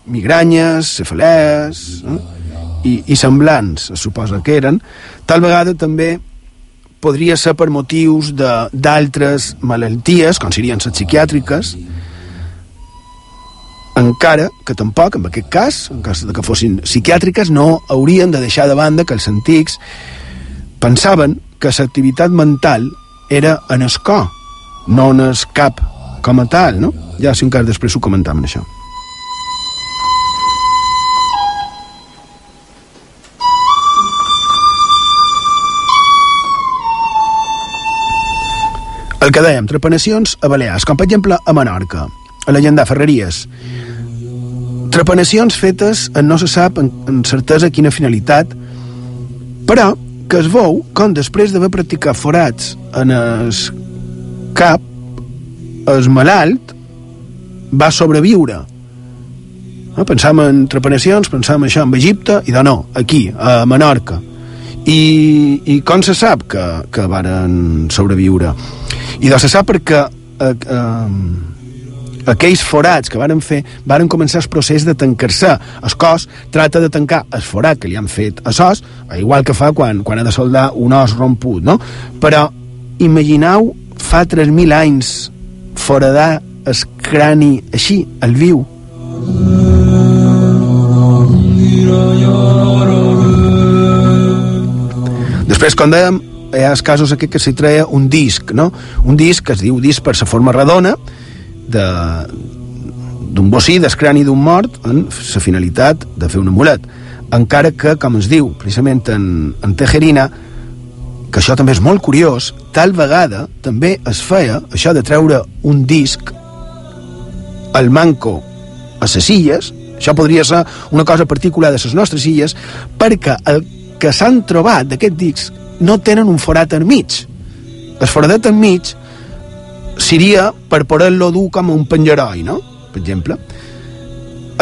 migranyes, cefalees eh? i, i semblants, es suposa que eren, tal vegada també podria ser per motius d'altres malalties, com serien les psiquiàtriques, encara que tampoc, en aquest cas, en cas de que fossin psiquiàtriques, no haurien de deixar de banda que els antics pensaven que l'activitat mental era en el cor, no en el cap com a tal, no? Ja si encara després ho comentam, això. El que dèiem, trepanacions a Balears, com per exemple a Menorca, a la Llandà Ferreries. Trepanacions fetes en no se sap en, en certesa quina finalitat, però que es veu com després d'haver practicat forats en el cap, el malalt va sobreviure. No? Pensam en trepanacions, pensam això en Egipte, i de no, aquí, a Menorca. I, i com se sap que, que varen sobreviure? I doncs se sap perquè eh, eh, aquells forats que varen fer varen començar el procés de tancar-se. El cos trata de tancar el forat que li han fet a sos, igual que fa quan, quan ha de soldar un os romput, no? Però imagineu fa 3.000 anys foradar el crani així, al viu. Després, com dèiem, hi ha els casos aquí que s'hi treia un disc, no? Un disc que es diu disc per la forma redona de d'un bocí, del crani d'un mort, en la finalitat de fer un amulet. Encara que, com es diu precisament en, en Tejerina, que això també és molt curiós, tal vegada també es feia això de treure un disc al manco a les illes, això podria ser una cosa particular de les nostres illes, perquè el que s'han trobat d'aquest disc no tenen un forat enmig. El foradet enmig seria per poder-lo dur com un penjaroi, no? Per exemple.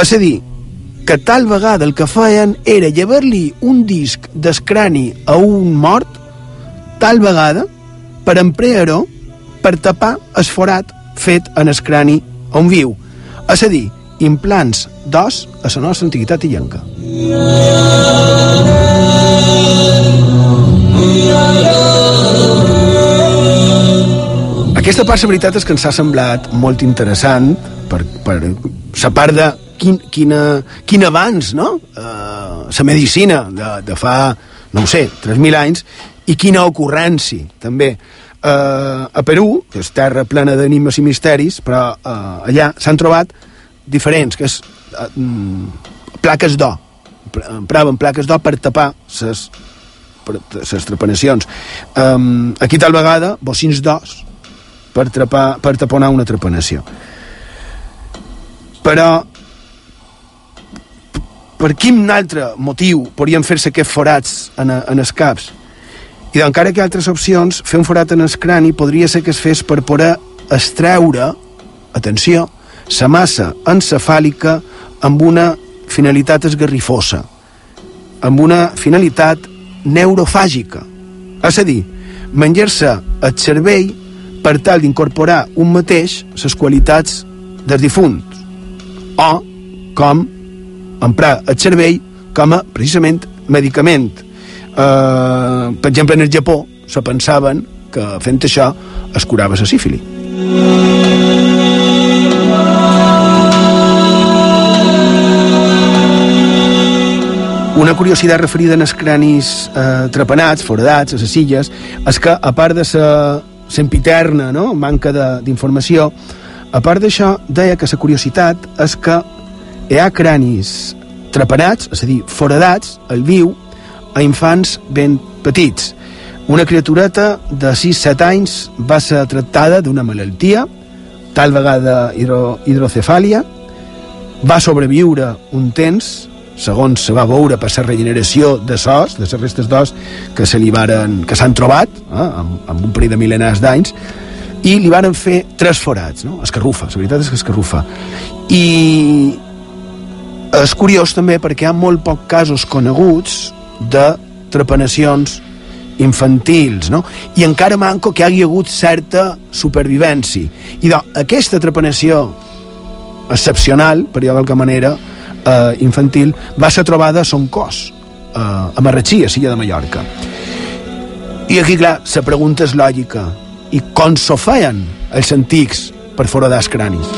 És a dir, que tal vegada el que feien era llevar-li un disc d'escrani a un mort, tal vegada, per emplear-ho per tapar el forat fet en escrani a un viu. És a dir, implants d'os a la nostra antiguitat illenca. Aquesta part, la veritat és que ens ha semblat molt interessant per, per la part de quin, quina, quin avanç, no? Uh, la medicina de, de fa, no ho sé, 3.000 anys, i quina ocurrència, també. Uh, a Perú, que és terra plena d'enigmes i misteris, però uh, allà s'han trobat diferents, que és uh, plaques d'or. Empraven plaques d'or per tapar les les trepanacions. Um, aquí tal vegada, bocins d'os per, trapar, per taponar una trepanació. Però per quin altre motiu podrien fer-se aquests forats en, en els caps? I encara que altres opcions, fer un forat en el crani podria ser que es fes per poder extreure, atenció, la massa encefàlica amb una finalitat esgarrifosa, amb una finalitat neurofàgica. És a dir, menjar-se el cervell per tal d'incorporar un mateix les qualitats dels difunts o com emprar el cervell com a, precisament, medicament. Uh, per exemple, en el Japó se pensaven que fent això es curava la sífili. Una curiositat referida en els cranis eh, trepanats, foradats, a les illes, és que, a part de la sempiterna no? manca d'informació, a part d'això, deia que la curiositat és que hi ha cranis trepanats, és a dir, foradats, al viu, a infants ben petits. Una criatureta de 6-7 anys va ser tractada d'una malaltia, tal vegada hidro, hidrocefàlia, va sobreviure un temps, segons se va veure per la regeneració de sos, de les restes d'os que se li varen, que s'han trobat eh, amb, amb un parell de mil·lenars d'anys i li varen fer tres forats no? escarrufa, la veritat és que escarrufa i és curiós també perquè hi ha molt pocs casos coneguts de trepanacions infantils, no? I encara manco que hi hagi hagut certa supervivència. I doncs, aquesta trepanació excepcional, per dir-ho d'alguna manera, eh, infantil va ser trobada a son cos, eh, a Marratxí, a Silla de Mallorca. I aquí, clar, la pregunta és lògica. I com s'ho feien els antics per foradar els cranis?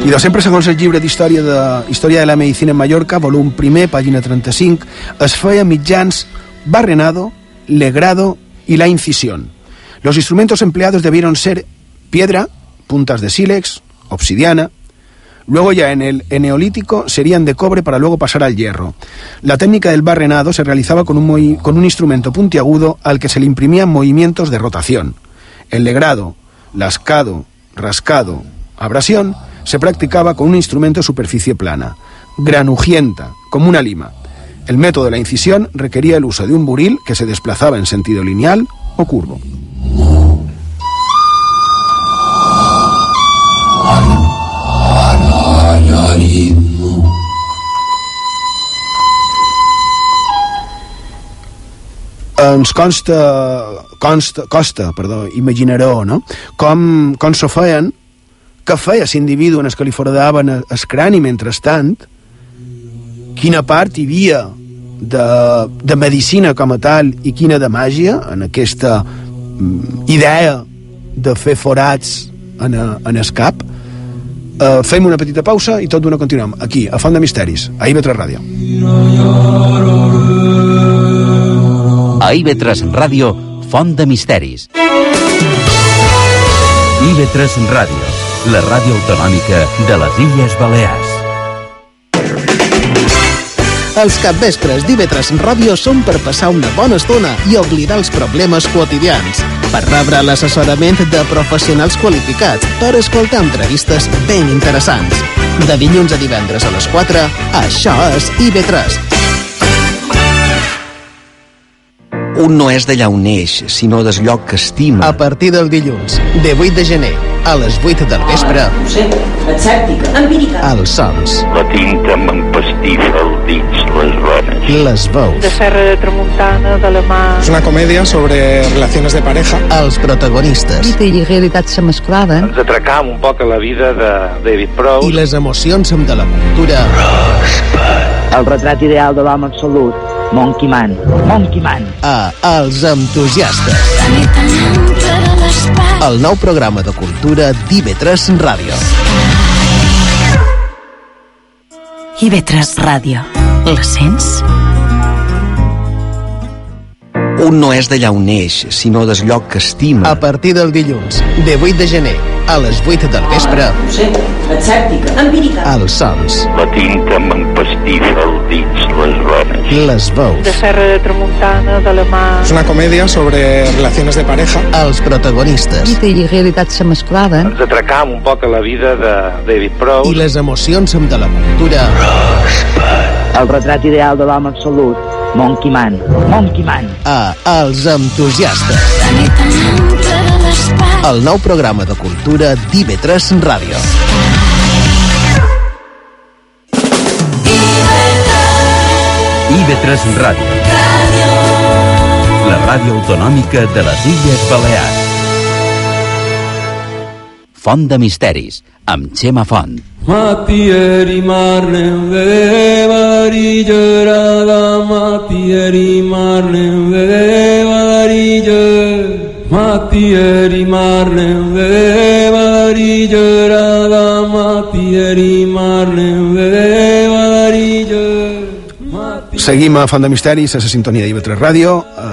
I de sempre, segons el llibre d'Història de, Història de la Medicina en Mallorca, volum primer, pàgina 35, es feia mitjans barrenado, legrado y la incisión. Los instrumentos empleados debieron ser piedra, puntas de sílex, obsidiana, Luego ya en el en neolítico serían de cobre para luego pasar al hierro. La técnica del barrenado se realizaba con un, con un instrumento puntiagudo al que se le imprimían movimientos de rotación. El legrado, lascado, rascado, abrasión se practicaba con un instrumento de superficie plana, granujienta, como una lima. El método de la incisión requería el uso de un buril que se desplazaba en sentido lineal o curvo. Ens consta, consta costa, perdó, imaginareu, no? Com, com s'ho feien, què feia l'individu en el que li foradaven el crani mentrestant, quina part hi havia de, de medicina com a tal i quina de màgia en aquesta idea de fer forats en, a, en el cap. Uh, fem una petita pausa i tot d'una continuem aquí, a Font de Misteris, a IB3 Ràdio. A IB3 Ràdio, Font de Misteris. IB3 Ràdio, la ràdio autonòmica de les Illes Balears. Els capvespres d'IV3 Ràdio són per passar una bona estona i oblidar els problemes quotidians, per rebre l'assessorament de professionals qualificats, per escoltar entrevistes ben interessants. De dilluns a divendres a les 4, això és IV3. Un no és d'allà on neix, sinó del lloc que estima. A partir del dilluns, de 8 de gener, a les 8 del vespre, sé, escèptica, empírica. els sons, La tinta m'empastifa els dits, les veus, de Serra de Tramuntana, de la mà... Es una comedia sobre relaciones de pareja. els protagonistes Mite i realitat se mesclaven. Ens atracam un poc a la vida de David Prowse. i les emocions amb de la cultura. El retrat ideal de l'home absolut. Monkey Man. Monkey Man. A Els entusiastes. El nou programa de cultura d'IV3 Ràdio. IB3 Ràdio. La sents? Un no és d'allà on neix, sinó del lloc que estima. A partir del dilluns, de 8 de gener, a les 8 del vespre, sé, escèptica, empírica. els sons, La tinta m'empastifa els dits, les rones. les veus, De Serra de Tramuntana, de la mà... Es una comedia sobre relaciones de pareja. els protagonistes Mite i realitat se mesclaven. Ens atracam un poc a la vida de David Prowse. i les emocions amb de la cultura. El retrat ideal de l'home absolut. Monkey Man. Monkey Man. A Els entusiastes. El nou programa de cultura d'IV3 Ràdio. IB3 Ràdio. La ràdio autonòmica de les Illes Balears. Font de Misteris, amb Xema Font. Matieri marnen vevari gerada Matieri marnen vevari Matieri marnen vevari gerada Matieri marnen vevari Seguim a Font de Misteris, a la sintonia d'IV3 Ràdio.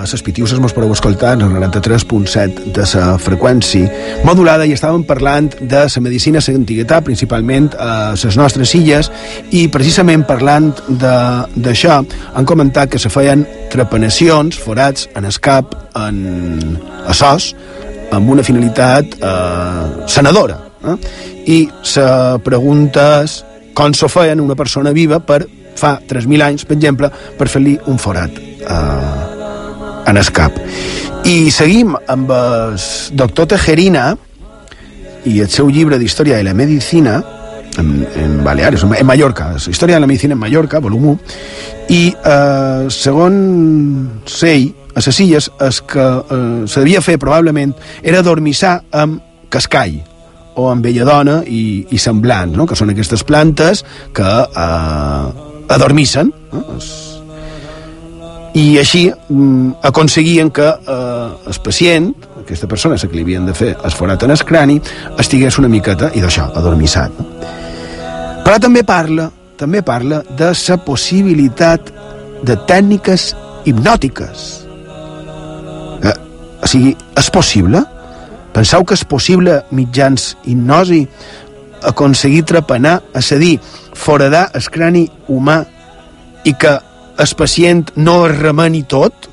Les Pitiuses mos podeu escoltar en el 93.7 de la freqüència modulada i estàvem parlant de la medicina l'antiguitat, principalment a les nostres illes, i precisament parlant d'això han comentat que se feien trepanacions, forats en el cap, en a sos, amb una finalitat eh, sanadora. Eh? I la pregunta com s'ho feien una persona viva per fa 3.000 anys, per exemple, per fer-li un forat eh, en el cap. I seguim amb el doctor Tejerina i el seu llibre d'Història de la Medicina, en, en Baleares, en Mallorca, història de la medicina en Mallorca, volum 1, i eh, segons ell, a les illes, el que eh, se devia fer probablement era dormissar amb cascall, o amb belladona i, i semblants, no? que són aquestes plantes que eh, adormissen. No? Es, I així mm, aconseguien que eh, el pacient, aquesta persona que li havien de fer es forat en el crani, estigués una miqueta, i d'això, adormissat. No? Però també parla, també parla de la possibilitat de tècniques hipnòtiques. Eh, o sigui, és possible? Penseu que és possible, mitjans hipnosi, aconseguir trepanar, és a dir, foradar el crani humà i que el pacient no es remeni tot?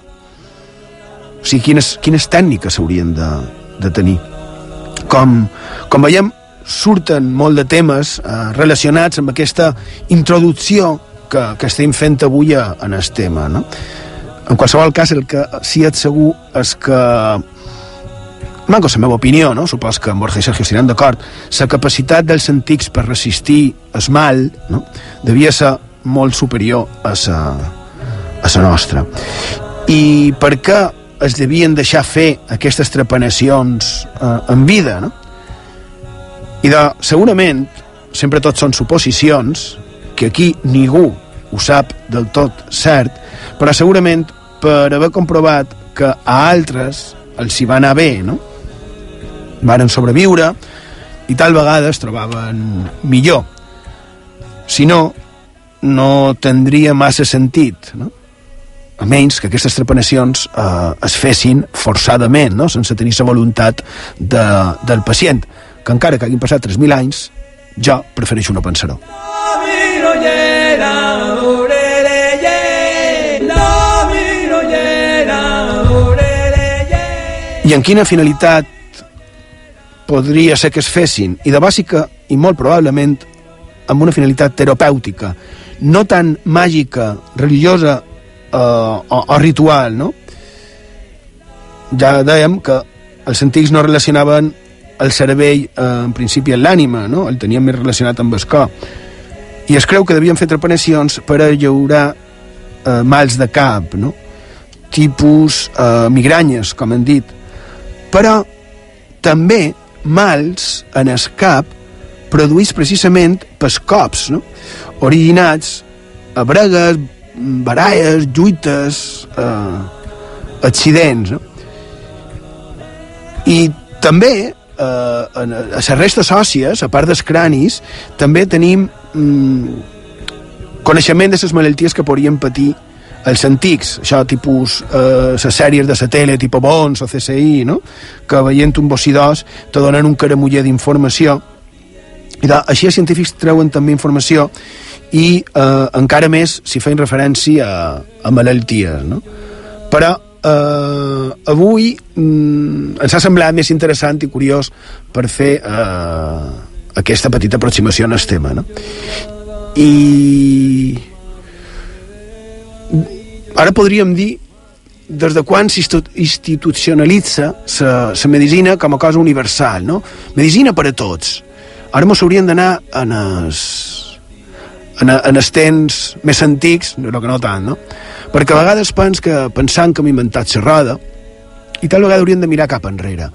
O sigui, quines, quines tècniques s'haurien de, de tenir? Com, com veiem, surten molt de temes eh, relacionats amb aquesta introducció que, que estem fent avui en el tema, no? En qualsevol cas, el que sí és segur és que manco la meva opinió, no? supos que en Borja i Sergio estiran d'acord, la capacitat dels antics per resistir el mal no? devia ser molt superior a la, a la nostra. I per què es devien deixar fer aquestes trepanacions eh, en vida, no? I de, segurament, sempre tot són suposicions, que aquí ningú ho sap del tot cert, però segurament per haver comprovat que a altres els hi va anar bé, no? Varen sobreviure i tal vegada es trobaven millor. Si no, no tindria massa sentit, no? a menys que aquestes trepanacions eh, es fessin forçadament, no? sense tenir la voluntat de, del pacient, que encara que hagin passat 3.000 anys, jo prefereixo no pensar-ho. I en quina finalitat podria ser que es fessin? I de bàsica, i molt probablement, amb una finalitat terapèutica, no tan màgica, religiosa eh, o, o ritual, no? Ja dèiem que els antics no relacionaven el cervell eh, en principi amb l'ànima, no? el tenien més relacionat amb el cor. I es creu que devien fer trepanacions per a llaurar eh, mals de cap, no? tipus eh, migranyes, com han dit. Però també mals en el cap produïts precisament pels cops, no? Originats a bregues, baralles, lluites, eh, accidents. No? I també eh, a les restes òssies, a part dels cranis, també tenim mm, coneixement de les malalties que podrien patir els antics, això tipus eh, sèries de la tele, tipus Bons o CSI, no? que veient un bossidós te donen un caramuller d'informació i de, així els científics treuen també informació i eh, encara més si feien referència a, a malalties no? però eh, avui mm, ens ha semblat més interessant i curiós per fer eh, aquesta petita aproximació en el tema no? i ara podríem dir des de quan s'institucionalitza la medicina com a cosa universal, no? Medicina per a tots. Ara mos hauríem d'anar en els, en, en els temps més antics, però que no tant, no? Perquè a vegades pens que pensant que hem inventat la roda, i tal vegada hauríem de mirar cap enrere,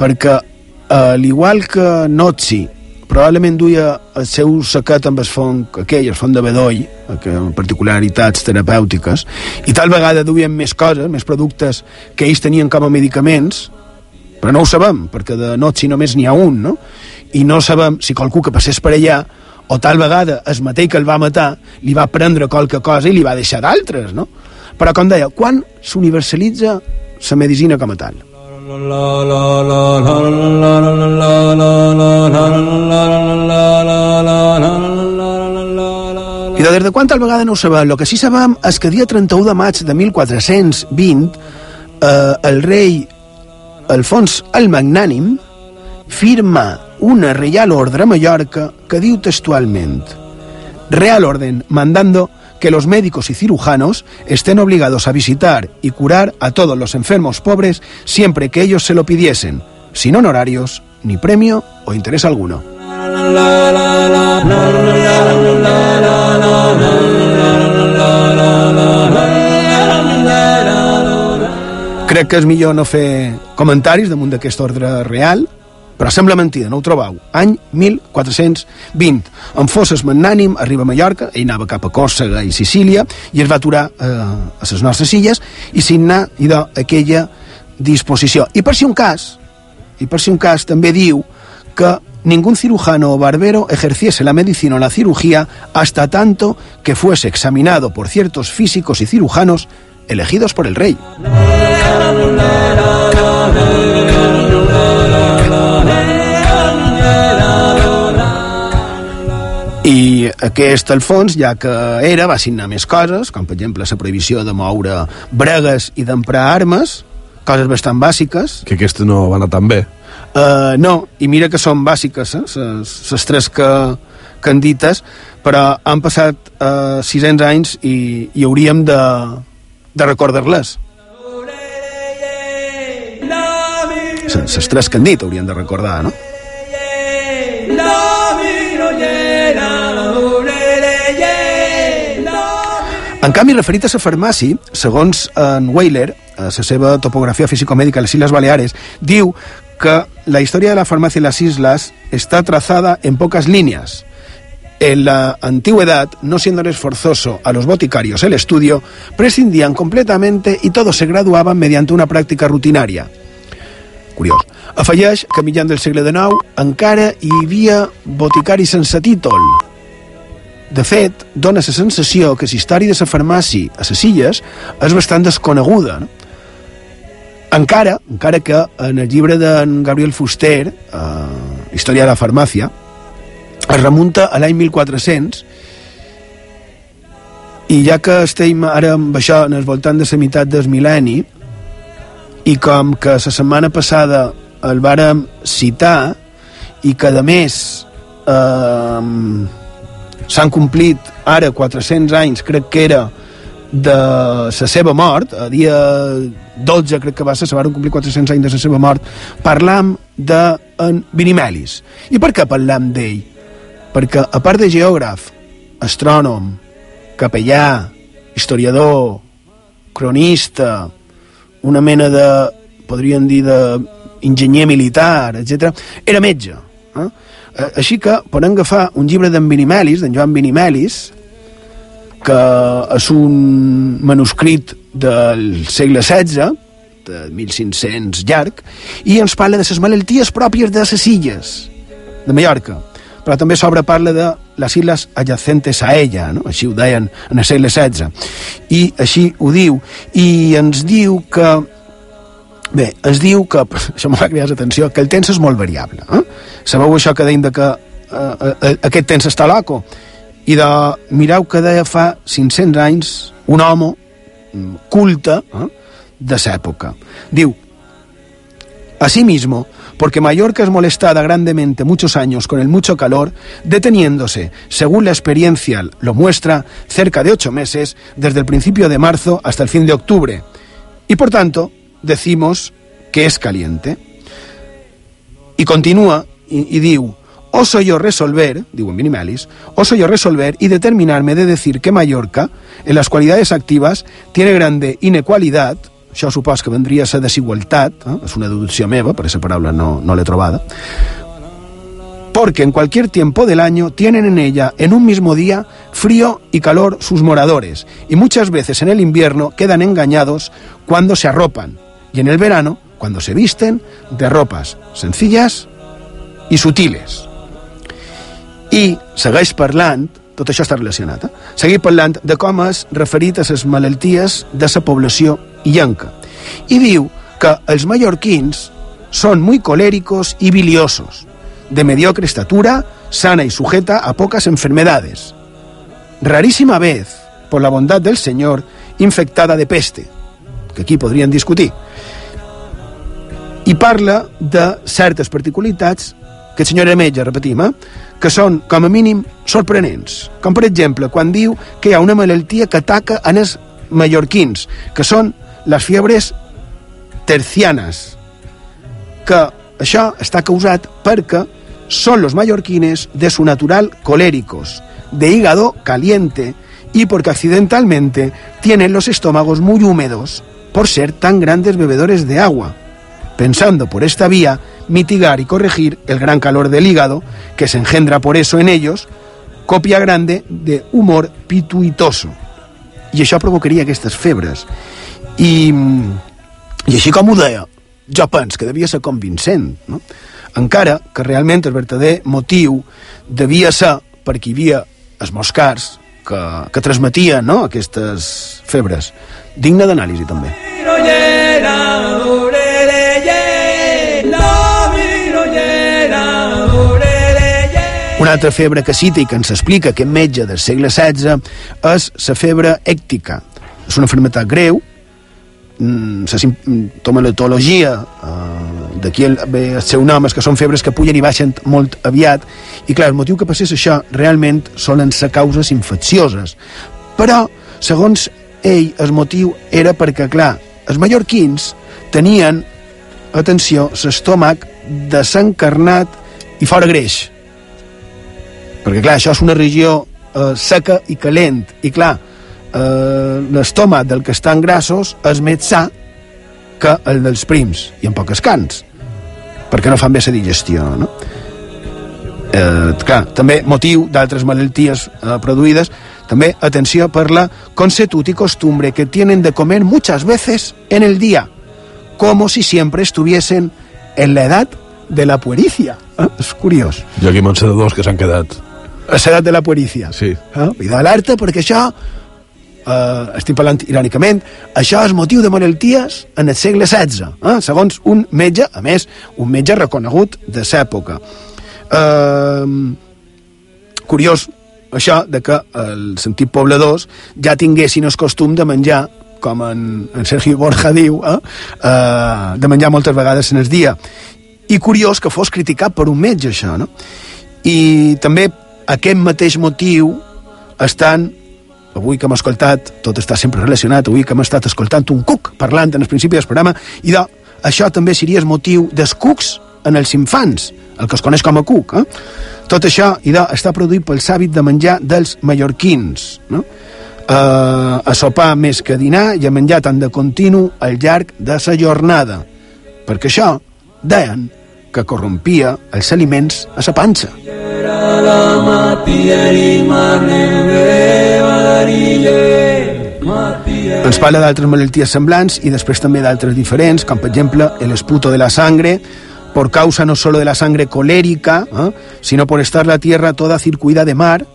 perquè eh, al igual que Nozzi probablement duia el seu saquet amb el fong aquell, el fong de bedoll, amb particularitats terapèutiques, i tal vegada duien més coses, més productes que ells tenien com a medicaments, però no ho sabem, perquè de Notzi només n'hi ha un, no? I no sabem si qualcú que passés per allà o tal vegada es mateix que el va matar li va prendre qualque cosa i li va deixar d'altres, no? Però, com deia, quan s'universalitza la medicina com a tal? I de des de quan tal vegada no ho sabem. El que sí sabem és que dia 31 de maig de 1420 eh, el rei Alfons el Magnànim firma una Real Ordre a Mallorca que diu textualment Real Orden mandando que los médicos y cirujanos estén obligados a visitar y curar a todos los enfermos pobres siempre que ellos se lo pidiesen, sin honorarios, ni premio o interés alguno. Crec que és millor no fer comentaris damunt d'aquest ordre real, però sembla mentida, no ho trobau. Any 1420. En fosses magnànim, arriba a Mallorca, ell anava cap a Còrsega i Sicília, i es va aturar eh, a les nostres illes i signà idò, aquella disposició. I per si un cas, y por si un cas també diu que ningún cirujano o barbero ejerciese la medicina o la cirugía hasta tanto que fuese examinado por ciertos físicos y cirujanos elegidos por el rey. I aquest Alfons, ja que era, va signar més coses, com per exemple la prohibició de moure bregues i d'emprar armes, coses bastant bàsiques. Que aquestes no van anar tan bé. Uh, no, i mira que són bàsiques, eh, les tres que, que han dites, però han passat uh, 600 anys i, i hauríem de, de recordar-les. Les tres que han dit haurien de recordar, no? En canvi, referit a la farmàcia, segons en Weiler, a la seva topografia físico-médica a les Islas Baleares, diu que la història de la farmàcia en les islas està trazada en pocas líneas. En la antigüedad, no siéndoles forzoso a los boticarios el estudio, prescindían completamente y todos se graduaban mediante una práctica rutinaria. Curiós. Afegeix que mitjan del segle XIX encara hi havia boticaris sense títol. De fet, dona la sensació que la història de la farmàcia a les illes és bastant desconeguda. No? Encara, encara que en el llibre d'en Gabriel Fuster, eh, Història de la farmàcia, es remunta a l'any 1400 i ja que estem ara amb això en el voltant de la meitat del mil·lenni i com que la setmana passada el vàrem citar i que a més eh, s'han complit ara 400 anys, crec que era de la seva mort, a dia 12 crec que va ser, se van complir 400 anys de la seva mort, parlam de en Vinimelis. I per què parlam d'ell? Perquè a part de geògraf, astrònom, capellà, historiador, cronista, una mena de, podríem dir, de enginyer militar, etc. era metge. Eh? Així que podem agafar un llibre d'en Vinimelis, d'en Joan Vinimelis, que és un manuscrit del segle XVI, de 1500 llarg, i ens parla de les malalties pròpies de les illes de Mallorca. Però també s'obre parla de les illes adjacentes a ella, no? així ho deien en el segle XVI. I així ho diu. I ens diu que Bé, es diu que, això m'ha cridat l'atenció, que el temps és molt variable. Eh? Sabeu això que deien de que eh, eh, aquest temps està loco? I de, mireu que deia fa 500 anys un home culte eh, de l'època. Diu, Asimismo, porque Mallorca es molestada grandemente muchos años con el mucho calor, deteniéndose, según la experiencia lo muestra, cerca de ocho meses, desde el principio de marzo hasta el fin de octubre. Y por tanto, decimos que es caliente. Y continúa y, y diu, oso yo resolver, digo en Minimalis, oso yo resolver y determinarme de decir que Mallorca, en las cualidades activas, tiene grande inequalidad, això supos que vendria a ser desigualtat, eh? una deducció meva, per aquesta paraula no, no l'he trobada, porque en cualquier tiempo del año tienen en ella, en un mismo día, frío y calor sus moradores, y muchas veces en el invierno quedan engañados cuando se arropan, y en el verano cuando se visten de ropas sencillas i sutiles. I segueix parlant, tot això està relacionat, eh? segueix parlant de com és referit a les malalties de la població illenca. I diu que els mallorquins són muy coléricos y biliosos, de mediocre estatura, sana y sujeta a pocas enfermedades. Rarísima vez, por la bondad del Señor, infectada de peste, que aquí podrien discutir. I parla de certes particularitats que el senyor metge, repetim, eh? que són, com a mínim, sorprenents. Com, per exemple, quan diu que hi ha una malaltia que ataca en els mallorquins, que són les fiebres tercianes, que això està causat perquè son los mallorquines de su natural coléricos, de hígado caliente y porque accidentalmente tienen los estómagos muy húmedos por ser tan grandes bebedores de agua, pensando por esta vía mitigar y corregir el gran calor del hígado que se engendra por eso en ellos, copia grande de humor pituitoso. I això provocaria aquestes febres. I, i així com ho deia, jo penso que devia ser convincent, no? encara que realment el verdader motiu devia ser perquè hi havia els moscars que, que transmetien no? aquestes febres. Digne d'anàlisi, també. Una altra febre que cita i que ens explica aquest metge del segle XVI és la febre èctica. És una malaltia greu, mm, la simptomatologia eh, d'aquí el, el seu nom és que són febres que pugen i baixen molt aviat. I clar, el motiu que passés això realment solen ser causes infeccioses. Però, segons ell, el motiu era perquè, clar, els mallorquins tenien, atenció, l'estómac desencarnat i fora greix perquè clar, això és una regió eh, seca i calent i clar, eh, l'estómac del que estan grassos és més sa que el dels prims i en poques cants perquè no fan bé la digestió no? eh, clar, també motiu d'altres malalties eh, produïdes també atenció per la consuetud y costumbre que tienen de comer muchas veces en el día como si siempre estuviesen en la edad de la puericia eh? és curiós ha aquí mansedadors que s'han quedat. A l'edat de la puericia. Sí. Eh? I d'alerta perquè això, eh, estic parlant irònicament, això és motiu de malalties en el segle XVI, eh? segons un metge, a més, un metge reconegut de l'època. Eh, curiós, això de que els antics pobladors ja tinguessin el costum de menjar com en, en Sergio Borja diu, eh? Eh, de menjar moltes vegades en el dia. I curiós que fos criticat per un metge, això, no? I també aquest mateix motiu estan avui que hem escoltat, tot està sempre relacionat, avui que hem estat escoltant un cuc parlant en el principi del programa, i de, això també seria el motiu dels cucs en els infants, el que es coneix com a cuc. Eh? Tot això i de, està produït pel hàbit de menjar dels mallorquins, no? Uh, a sopar més que a dinar i a menjar tant de continu al llarg de la jornada, perquè això, deien, que corrompia els aliments a sa pansa. Ens parla d'altres malalties semblants i després també d'altres diferents, com per exemple el esputo de la sangre, por causa no solo de la sangre colérica, ¿eh? sino por estar la tierra toda circuida de mar,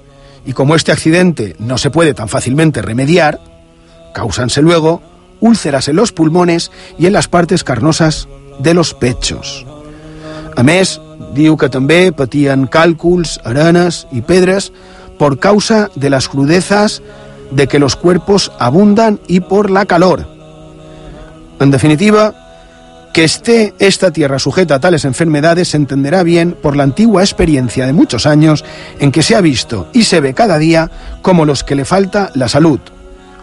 y como este accidente no se puede tan fácilmente remediar, causanse luego úlceras en los pulmones y en las partes carnosas de los pechos. A més, diu que també patien càlculs, arenes i por causa de las crudezas de que los cuerpos abundan y por la calor. En definitiva, que esté esta tierra sujeta a tales enfermedades se entenderá bien por la antigua experiencia de muchos años en que se ha visto y se ve cada día como los que le falta la salud,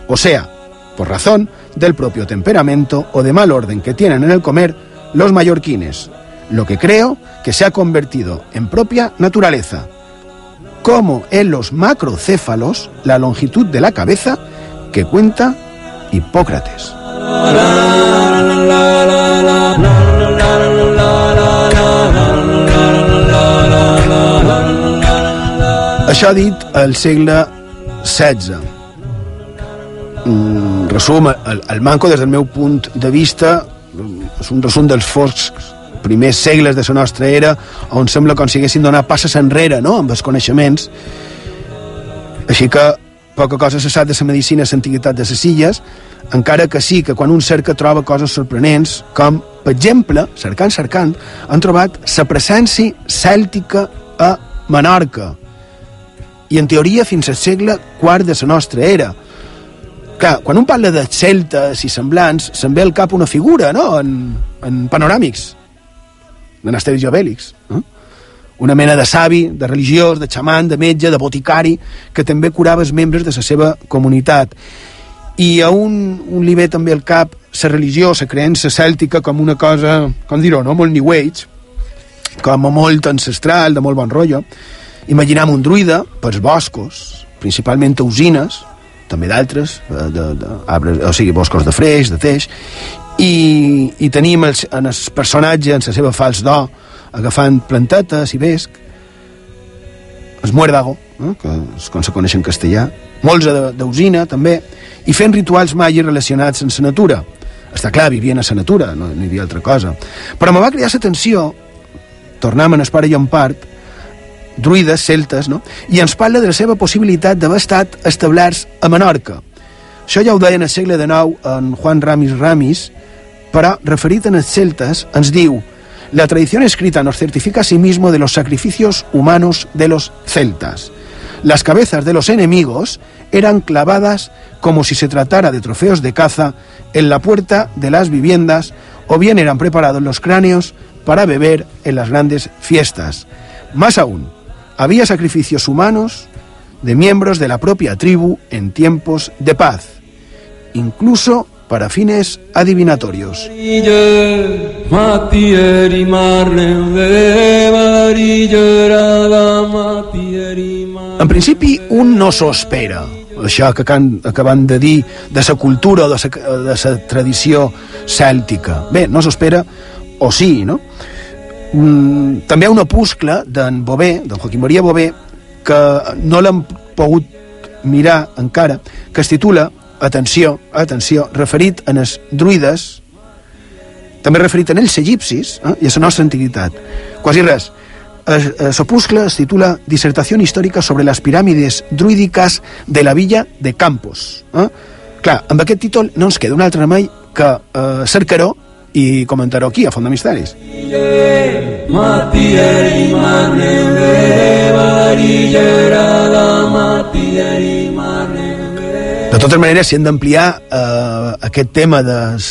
o sea, por razón del propio temperamento o de mal orden que tienen en el comer los mallorquines, lo que creo que se ha convertido en propia naturaleza, como en los macrocéfalos la longitud de la cabeza que cuenta Hipócrates. Això dit al segle XVI. Mm, resum, el, el manco des del meu punt de vista és un resum dels forts primers segles de la nostra era on sembla com si haguessin donat passes enrere no? amb els coneixements així que poca cosa se sap de la medicina a l'antiguitat de les illes encara que sí que quan un cerca troba coses sorprenents com, per exemple, cercant, cercant han trobat la presència cèltica a Menorca i en teoria fins al segle IV de la nostra era clar, quan un parla de celtes i semblants se'n ve al cap una figura no? en, en panoràmics d'Anasteris Jovèlix eh? una mena de savi, de religiós, de xaman, de metge, de boticari, que també curava els membres de la seva comunitat. I a un, un li ve també al cap la religió, la creença cèltica com una cosa, com dir-ho, no? molt new age, com a molt ancestral, de molt bon rotllo. Imaginem un druida pels boscos, principalment a usines, també d'altres, de, de, de, arbres, o sigui, boscos de freix, de teix, i, i tenim els, en el personatge, en la seva fals do, agafant plantetes i vesc, el muérdago, eh, que és com se coneix en castellà, molts d'usina, també, i fent rituals magis relacionats amb la natura. Està clar, vivien a la natura, no, no hi havia altra cosa. Però me va cridar l'atenció, tornem en el pare i en part, druides, celtes, no? i ens parla de la seva possibilitat d'haver estat establerts a Menorca. Això ja ho deia en el segle XIX en Juan Ramis Ramis, però referit en els celtes ens la tradición escrita nos certifica a sí mismo de los sacrificios humanos de los celtas. Las cabezas de los enemigos eran clavadas como si se tratara de trofeos de caza en la puerta de las viviendas o bien eran preparados los cráneos para beber en las grandes fiestas. Más aún, había sacrificios humanos de miembros de la propia tribu en tiempos de paz, incluso para fines adivinatorios. En principi, un no s'ho espera, això que acan, acaben de dir de la cultura o de la, de la tradició cèltica. Bé, no s'ho espera, o sí, no? Mm, també hi ha un opuscle d'en Bové, d'en Joaquim Maria Bové, que no l'hem pogut mirar encara, que es titula, atenció, atenció, referit en els druides, també referit en els egipcis eh, i a la nostra antiguitat. Quasi res. L'opuscle es titula Dissertación histórica sobre las pirámides druídicas de la villa de Campos. Eh? Clar, amb aquest títol no ens queda un altre remei que eh, cercar-ho i comentar-ho aquí, a Font de Misteris. Matieri De totes maneres, si hem d'ampliar eh, aquest tema des,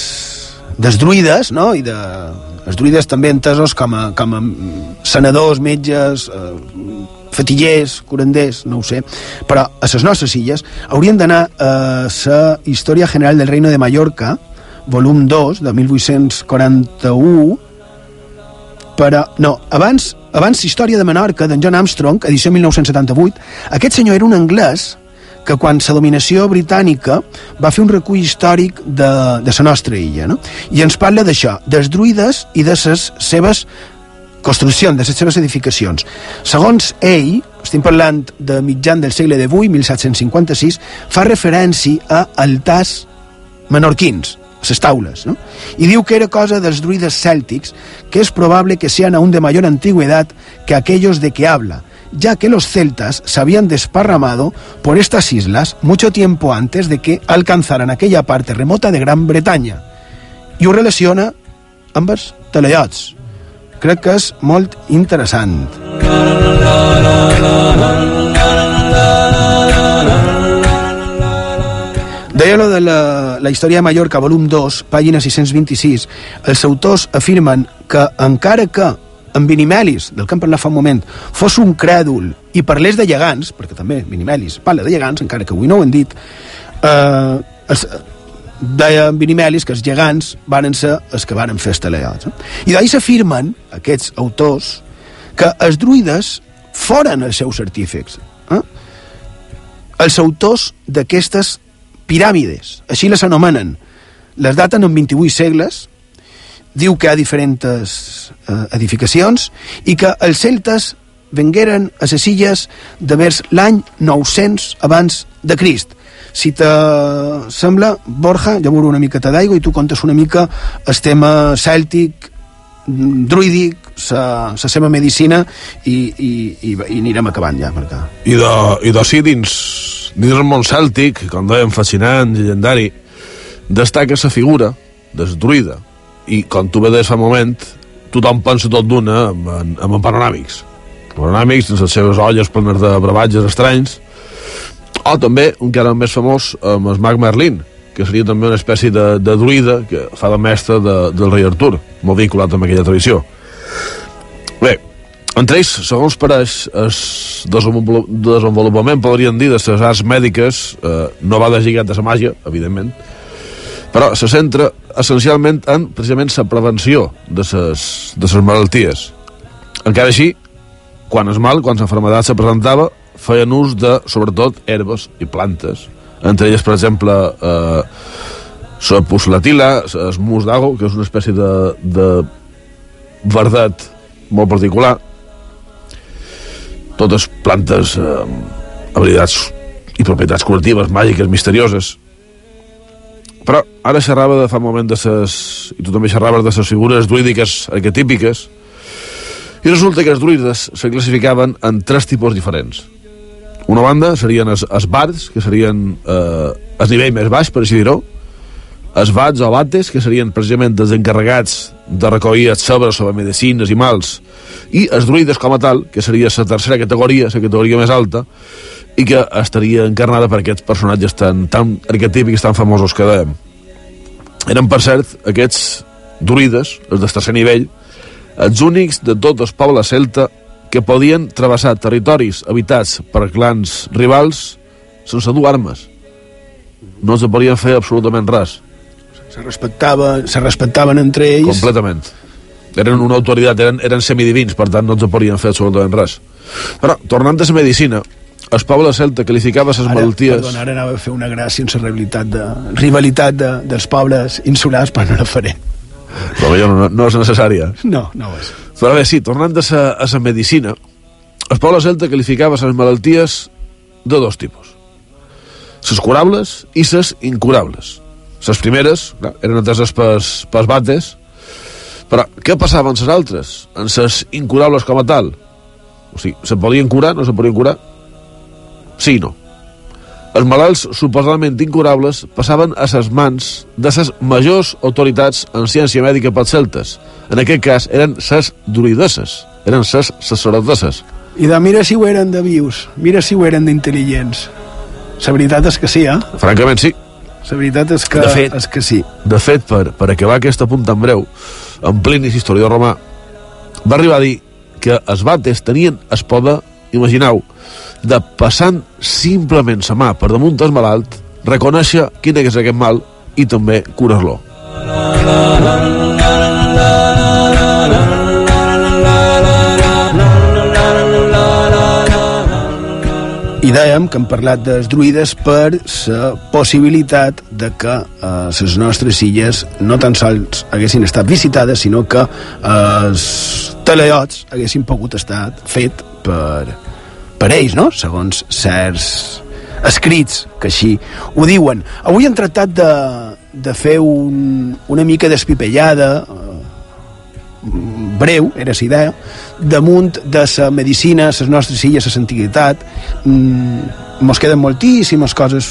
des druides, no? i de, els druides també entesos com a, com a senadors, metges, eh, fatillers, curanders, no ho sé, però a les nostres illes haurien d'anar a la Història General del Reino de Mallorca, volum 2, de 1841, però, no, abans, abans Història de Menorca, d'en John Armstrong, edició 1978, aquest senyor era un anglès que quan la dominació britànica va fer un recull històric de, de la nostra illa, no? I ens parla d'això, dels druides i de les seves construccions, de les seves edificacions. Segons ell, estem parlant de mitjan del segle XVIII, 1756, fa referència a altars menorquins, les taules, ¿no? Y diu que era cosa dels druides céltics, que es probable que sean aún de mayor antigüedad que aquellos de que habla, ya que los celtas se habían desparramado por estas islas mucho tiempo antes de que alcanzaran aquella parte remota de Gran Bretaña. I ho relaciona amb els teleiots. Crec que és molt interessant. Deia lo de la, la història de Mallorca, volum 2, pàgina 626, els autors afirmen que encara que en Vinimelis, del que hem parlat fa un moment, fos un crèdul i parlés de llegants, perquè també Vinimelis parla de llegants, encara que avui no ho hem dit, eh, els, deia Vinimelis que els gegants varen ser els que varen fer estaleats. Eh? I d'ahir s'afirmen, aquests autors, que els druides foren els seus artífecs. Eh? Els autors d'aquestes piràmides, així les anomenen. Les daten en 28 segles, diu que hi ha diferents eh, edificacions i que els celtes vengueren a les illes de vers l'any 900 abans de Crist. Si te sembla, Borja, ja veuré una miqueta d'aigua i tu contes una mica el tema cèltic, druídic, la seva medicina i, i, i, i anirem acabant ja. Perquè... I de, i de sí, dins, dins el món cèltic, com dèiem, fascinant, llegendari, destaca la figura del druida. I, com tu fa un moment, tothom pensa tot d'una amb, amb, amb panoràmics. Panoràmics, amb les seves olles plenes de brevatges estranys, o també, un que era més famós, amb el mag Merlin, que seria també una espècie de, de druida que fa de mestre de, del rei Artur, molt vinculat amb aquella tradició. Bé, entre ells, segons pareix, el desenvolupament, podríem dir, de les arts mèdiques eh, no va deslligat de la màgia, evidentment, però se centra essencialment en, precisament, la prevenció de les, de les malalties. Encara així, quan es mal, quan l'enfermedad se presentava, feien ús de, sobretot, herbes i plantes. Entre elles, per exemple, eh, la puslatila, el mus d'ago, que és una espècie de, de verdet molt particular. Totes plantes eh, habilitats i propietats curatives, màgiques, misterioses. Però ara xerrava de fa un moment de ses... i tu també xerraves de les figures druídiques arquetípiques i resulta que els druides se classificaven en tres tipus diferents. Una banda serien els, els bards, que serien eh, el nivell més baix, per així dir-ho, els bats o bates, que serien precisament els encarregats de recollir els sabres sobre medicines i mals, i els druides com a tal, que seria la tercera categoria, la categoria més alta, i que estaria encarnada per aquests personatges tan, tan arquetípics, tan famosos que dèiem. Eren, per cert, aquests druides, els del tercer nivell, els únics de tot el poble celta que podien travessar territoris habitats per clans rivals sense dur armes. No se podien fer absolutament res. Se, respectava, se respectaven entre ells. Completament. Eren una autoritat, eren, eren semidivins, per tant no se podien fer absolutament res. Però, tornant a la medicina, el poble celta qualificava les malalties... Perdona, ara anava a fer una gràcia en la rivalitat, de, rivalitat de, dels pobles insulars, però no la faré. Però jo no, no és necessària. No, no és. Però bé, sí, tornant a la, a la medicina, el poble celta qualificava les malalties de dos tipus. Les curables i les incurables. Les primeres clar, eren ateses pels, pels bates, però què passava amb les altres? En les incurables com a tal? O sigui, se podien curar, no se podien curar? Sí no. Els malalts suposadament incurables passaven a les mans de les majors autoritats en ciència mèdica pels celtes. En aquest cas eren les druidesses, eren les sacerdotesses. I de mira si ho eren de vius, mira si ho eren d'intel·ligents. La veritat és que sí, eh? Francament, sí. La veritat és que, de fet, és que sí. De fet, per, per acabar aquesta punt tan breu, en Plini, historiador romà, va arribar a dir que els bates tenien el poder, imagineu, de passant simplement sa mà per damunt del malalt, reconèixer quin és aquest mal i també curar-lo. I dèiem que hem parlat dels druides per la possibilitat de que eh, les nostres illes no tan sols haguessin estat visitades, sinó que eh, els teleots haguessin pogut estar fet per, per ells, no? segons certs escrits que així ho diuen. Avui hem tractat de, de fer un, una mica d'espipellada, eh, breu, era la idea, damunt de la medicina, les nostres illes, la antiguitat. Mm, mos queden moltíssimes coses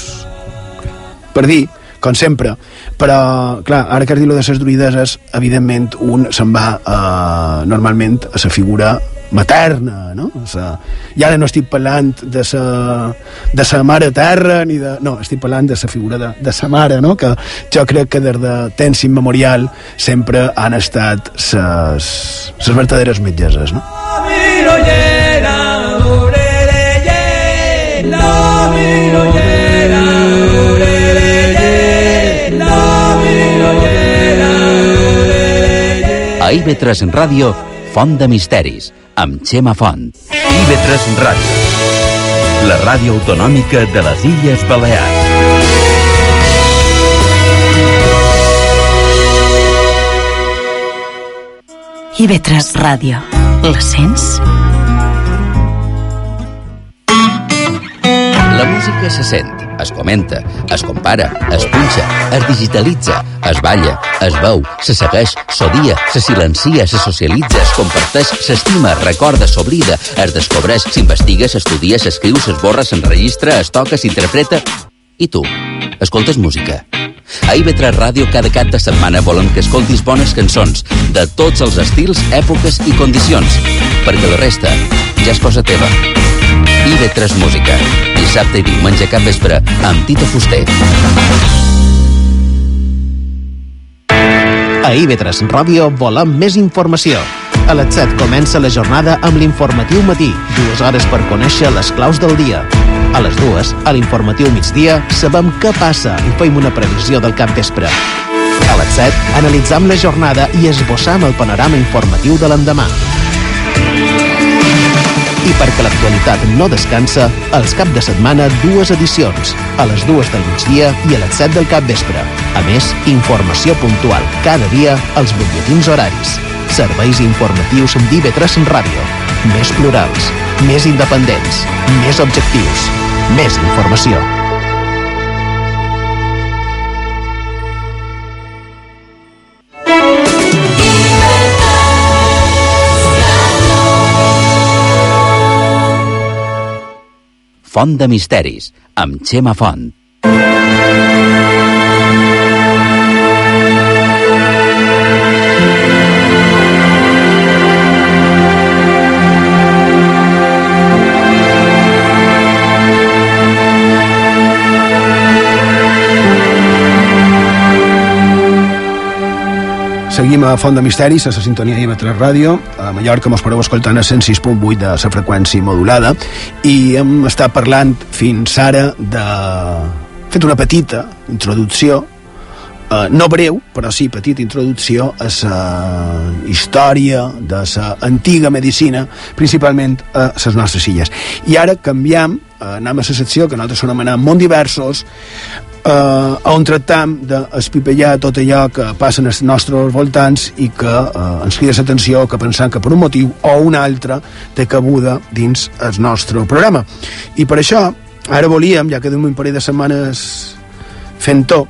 per dir, com sempre, però, clar, ara que has dit de les druideses, evidentment un se'n va eh, normalment a la figura materna, no? O sea, I ara no estic parlant de sa, de sa mare terra, ni de... No, estic parlant de la figura de, de sa mare, no? Que jo crec que des de temps immemorial sempre han estat ses, ses verdaderes metgeses, no? A IB3 Ràdio, Font de Misteris, amb Xema Font. IB3 Ràdio, la ràdio autonòmica de les Illes Balears. IB3 Ràdio. La sents? La música se sent, es comenta, es compara, es punxa, es digitalitza, es balla, es veu, se segueix, s'odia, se silencia, se socialitza, es comparteix, s'estima, es recorda, s'oblida, es descobreix, s'investiga, s'estudia, s'escriu, s'esborra, s'enregistra, es toca, s'interpreta... I tu, escoltes música? A IB3 Ràdio cada cap de setmana volem que escoltis bones cançons de tots els estils, èpoques i condicions, perquè la resta ja és cosa teva. IB3 Música, dissabte i diumenge cap vespre amb Tito Fuster. A IB3 Ràdio volem més informació. A les 7 comença la jornada amb l'informatiu matí, dues hores per conèixer les claus del dia. A les dues, a l'informatiu migdia, sabem què passa i fem una previsió del cap vespre. A les 7, analitzam la jornada i esbossam el panorama informatiu de l'endemà. L'actualitat no descansa, els cap de setmana dues edicions, a les dues del migdia i a les 7 del cap vespre. A més, informació puntual cada dia als butlletins horaris. Serveis informatius d'IV3 Ràdio. Més plurals, més independents, més objectius, més informació. Font de Misteris, amb Xema Font. Seguim a Font de Misteris, a la sintonia IB3 Ràdio. A Mallorca mos podeu escoltar a 106.8 de la freqüència modulada i hem estat parlant fins ara de... fet una petita introducció eh, no breu, però sí petita introducció a la història de la antiga medicina, principalment a les nostres illes. I ara canviem, eh, anem a la secció que nosaltres anomenem Mont Diversos, eh, on tractam d'espipellar tot allò que passa als nostres voltants i que eh, ens crida l'atenció, que pensam que per un motiu o un altre té cabuda dins el nostre programa. I per això, ara volíem, ja que d'un un parell de setmanes fent-ho,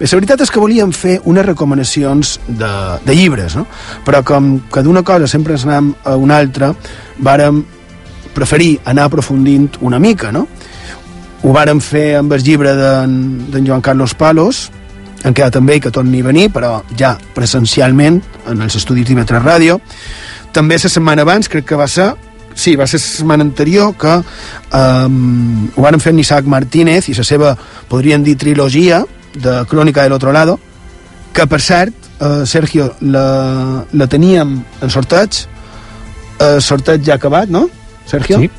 Bé, la veritat és que volíem fer unes recomanacions de, de llibres, no? però com que d'una cosa sempre ens anem a una altra, vàrem preferir anar aprofundint una mica, no? Ho vàrem fer amb el llibre d'en Joan Carlos Palos, en què també que torni a venir, però ja presencialment en els estudis d'IV3 Ràdio. També la setmana abans, crec que va ser, sí, va ser la setmana anterior, que um, ho vàrem fer amb Isaac Martínez i la seva, podríem dir, trilogia de Crònica del Otro Lado, que per cert, uh, Sergio, la, la teníem en sorteig, el sorteig ja acabat, no, Sergio? Sí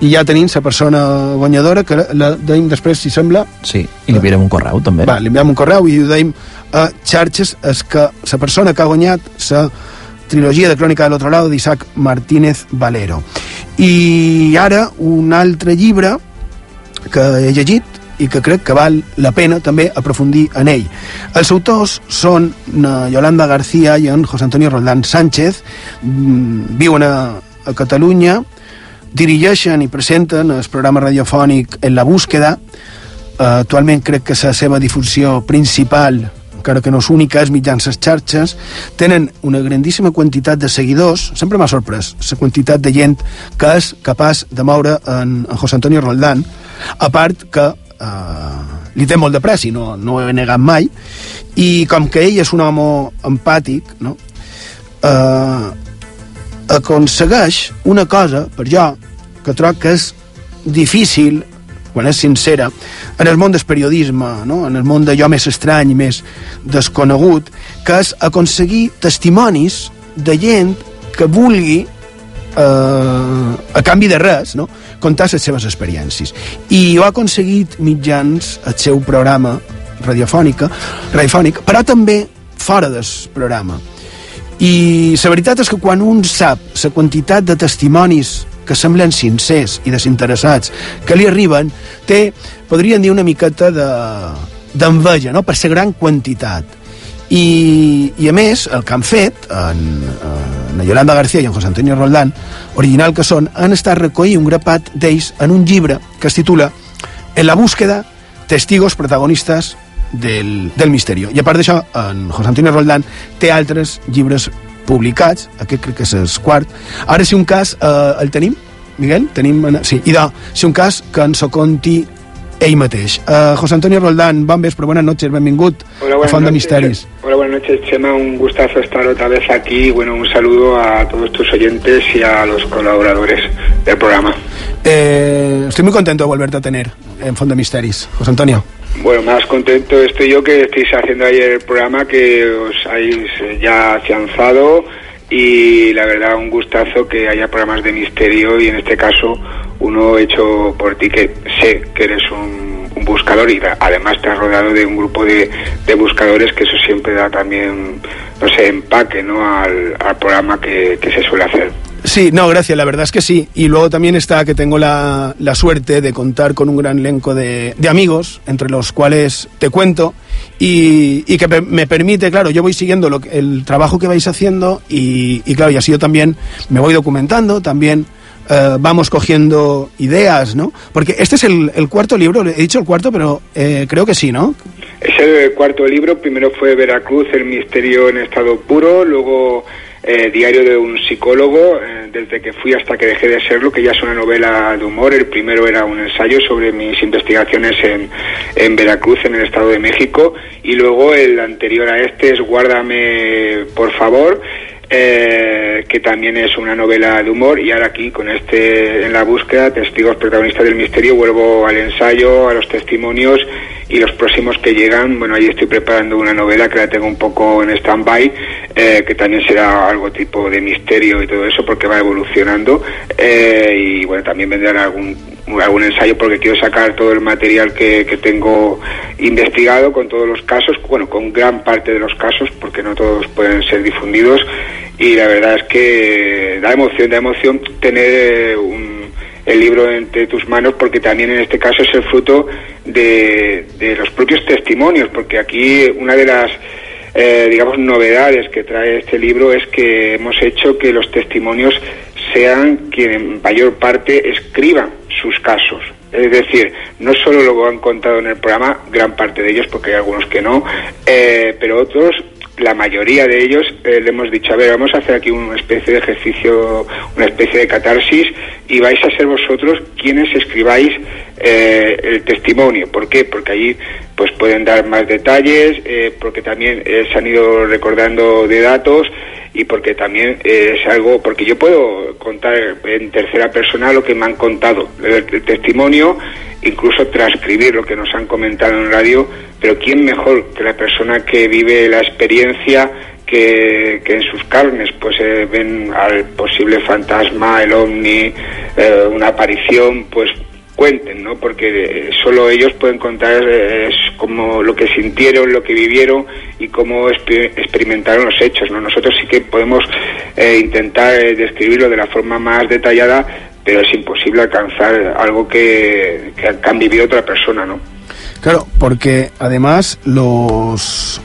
i ja tenim la persona guanyadora que la deim després, si sembla. Sí, i li enviarem un correu també va, li enviem un correu i ho deim a xarxes. És que la persona que ha guanyat la trilogia de Crònica de l'Otro Lado d'Isaac Martínez Valero. I ara un altre llibre que he llegit i que crec que val la pena també aprofundir en ell. Els autors són Yolanda García i en José Antonio Roldán Sánchez, viuen a, a Catalunya, dirigeixen i presenten el programa radiofònic En la búsqueda. Uh, actualment crec que la seva difusió principal encara que no és única, és mitjans les xarxes, tenen una grandíssima quantitat de seguidors, sempre m'ha sorprès la quantitat de gent que és capaç de moure en, en José Antonio Roldán, a part que eh, li té molt de pressi, no, no ho he negat mai, i com que ell és un home empàtic, no? eh, aconsegueix una cosa, per jo, que trobo que és difícil, quan és sincera, en el món del periodisme, no? en el món d'allò més estrany més desconegut, que és aconseguir testimonis de gent que vulgui eh, a canvi de res, no? contar les seves experiències. I ho ha aconseguit mitjans el seu programa radiofònica, radiofònic, però també fora del programa. I la veritat és que quan un sap la quantitat de testimonis que semblen sincers i desinteressats que li arriben, té, podríem dir, una miqueta d'enveja, no?, per la gran quantitat. I, I a més, el que han fet en, en Yolanda García i en José Antonio Roldán, original que són, han estat recollir un grapat d'ells en un llibre que es titula En la búsqueda, testigos protagonistas del, del misterio. I a part d'això, en José Antonio Roldán té altres llibres publicats, aquest crec que és el quart. Ara, si un cas, eh, el tenim, Miguel? Tenim, sí, i de, si un cas que ens ho conti ell mateix. Uh, José Antonio Roldán, bon vespre, buenas noches, benvingut Hola, a buenas de noches. Misteris. Hola, buenas noches, Chema. Un gustazo estar otra vez aquí. Bueno, un saludo a todos tus oyentes y a los colaboradores del programa. Eh, estoy muy contento de volverte a tener en Font de Misteris. José Antonio. Bueno, más contento estoy yo que estéis haciendo ayer el programa que os habéis eh, ya afianzado y la verdad un gustazo que haya programas de misterio y en este caso uno hecho por ti que sé que eres un, un buscador y además te has rodeado de un grupo de, buscadores que eso siempre da también, no sé, empaque ¿no? al, programa que se suele hacer. Sí, no, gracias, la verdad es que sí. Y luego también está que tengo la, la suerte de contar con un gran elenco de, de amigos, entre los cuales te cuento, y, y que me permite, claro, yo voy siguiendo lo el trabajo que vais haciendo y, y claro, y así yo también me voy documentando, también eh, vamos cogiendo ideas, ¿no? Porque este es el, el cuarto libro, he dicho el cuarto, pero eh, creo que sí, ¿no? Es el cuarto libro, primero fue Veracruz, el misterio en estado puro, luego eh, Diario de un psicólogo, eh, desde que fui hasta que dejé de serlo, que ya es una novela de humor, el primero era un ensayo sobre mis investigaciones en, en Veracruz, en el estado de México, y luego el anterior a este es Guárdame, por favor, eh, que también es una novela de humor. Y ahora aquí con este en la búsqueda testigos protagonistas del misterio vuelvo al ensayo a los testimonios y los próximos que llegan bueno ahí estoy preparando una novela que la tengo un poco en stand-by eh, que también será algo tipo de misterio y todo eso porque va evolucionando eh, y bueno también vendrán algún algún ensayo porque quiero sacar todo el material que, que tengo investigado con todos los casos, bueno, con gran parte de los casos, porque no todos pueden ser difundidos, y la verdad es que da emoción, da emoción tener eh, un- el libro entre tus manos, porque también en este caso es el fruto de, de los propios testimonios, porque aquí una de las eh, digamos, novedades que trae este libro es que hemos hecho que los testimonios sean quienes en mayor parte escriban sus casos. Es decir, no solo lo han contado en el programa, gran parte de ellos, porque hay algunos que no, eh, pero otros, la mayoría de ellos, eh, le hemos dicho, a ver, vamos a hacer aquí una especie de ejercicio, una especie de catarsis, y vais a ser vosotros quienes escribáis eh, el testimonio. ¿Por qué? Porque allí pues pueden dar más detalles, eh, porque también eh, se han ido recordando de datos y porque también eh, es algo, porque yo puedo contar en tercera persona lo que me han contado, el, testimonio, incluso transcribir lo que nos han comentado en radio, pero ¿quién mejor que la persona que vive la experiencia que, que en sus carnes pues eh, ven al posible fantasma, el ovni, eh, una aparición, pues cuenten, ¿no? Porque eh, solo ellos pueden contar eh, como lo que sintieron, lo que vivieron y cómo exper- experimentaron los hechos, ¿no? Nosotros sí que podemos eh, intentar eh, describirlo de la forma más detallada, pero es imposible alcanzar algo que han vivido otra persona, ¿no? Claro, porque además los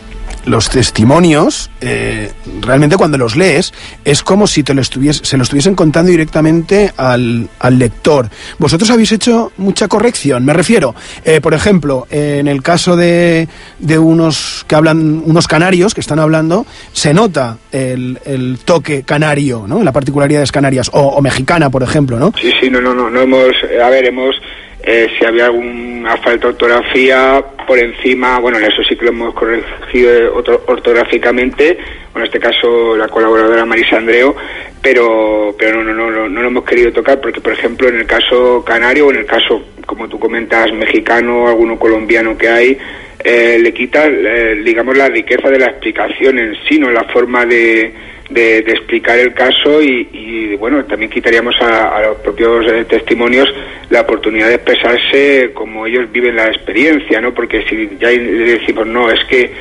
los testimonios, eh, realmente cuando los lees, es como si te lo estuvies, se lo estuviesen contando directamente al, al lector. Vosotros habéis hecho mucha corrección, me refiero, eh, por ejemplo, en el caso de, de unos que hablan, unos canarios que están hablando, se nota el, el toque canario, ¿no? La particularidades canarias, o, o mexicana, por ejemplo, ¿no? Sí, sí, no, no, no, no hemos, eh, a ver, hemos, eh, si había alguna falta de ortografía por encima, bueno, en eso sí que lo hemos corregido orto- ortográficamente, bueno, en este caso la colaboradora Marisa Andreo, pero, pero no, no, no, no lo hemos querido tocar porque, por ejemplo, en el caso canario o en el caso, como tú comentas, mexicano, alguno colombiano que hay, eh, le quita, eh, digamos, la riqueza de la explicación en sí, no la forma de, de, de explicar el caso y, y, bueno, también quitaríamos a, los propios eh, testimonios la oportunidad de expresarse como ellos viven la experiencia, ¿no? Porque si ya le decimos, no, es que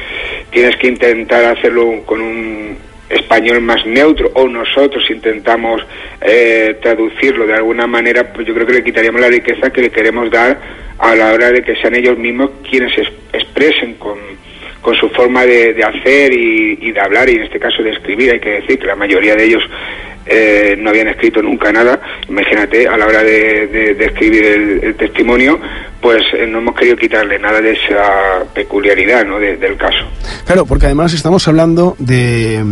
tienes que intentar hacerlo con un español más neutro o nosotros intentamos eh, traducirlo de alguna manera, pues yo creo que le quitaríamos la riqueza que le queremos dar a la hora de que sean ellos mismos quienes es- expresen con, con su forma de, de hacer y, de hablar y en este caso de escribir. Hay que decir que la mayoría de ellos eh, no habían escrito nunca nada. Imagínate, a la hora de, de- escribir el, el testimonio, pues eh, no hemos querido quitarle nada de esa peculiaridad ¿no? de- del caso. Claro, porque además estamos hablando de,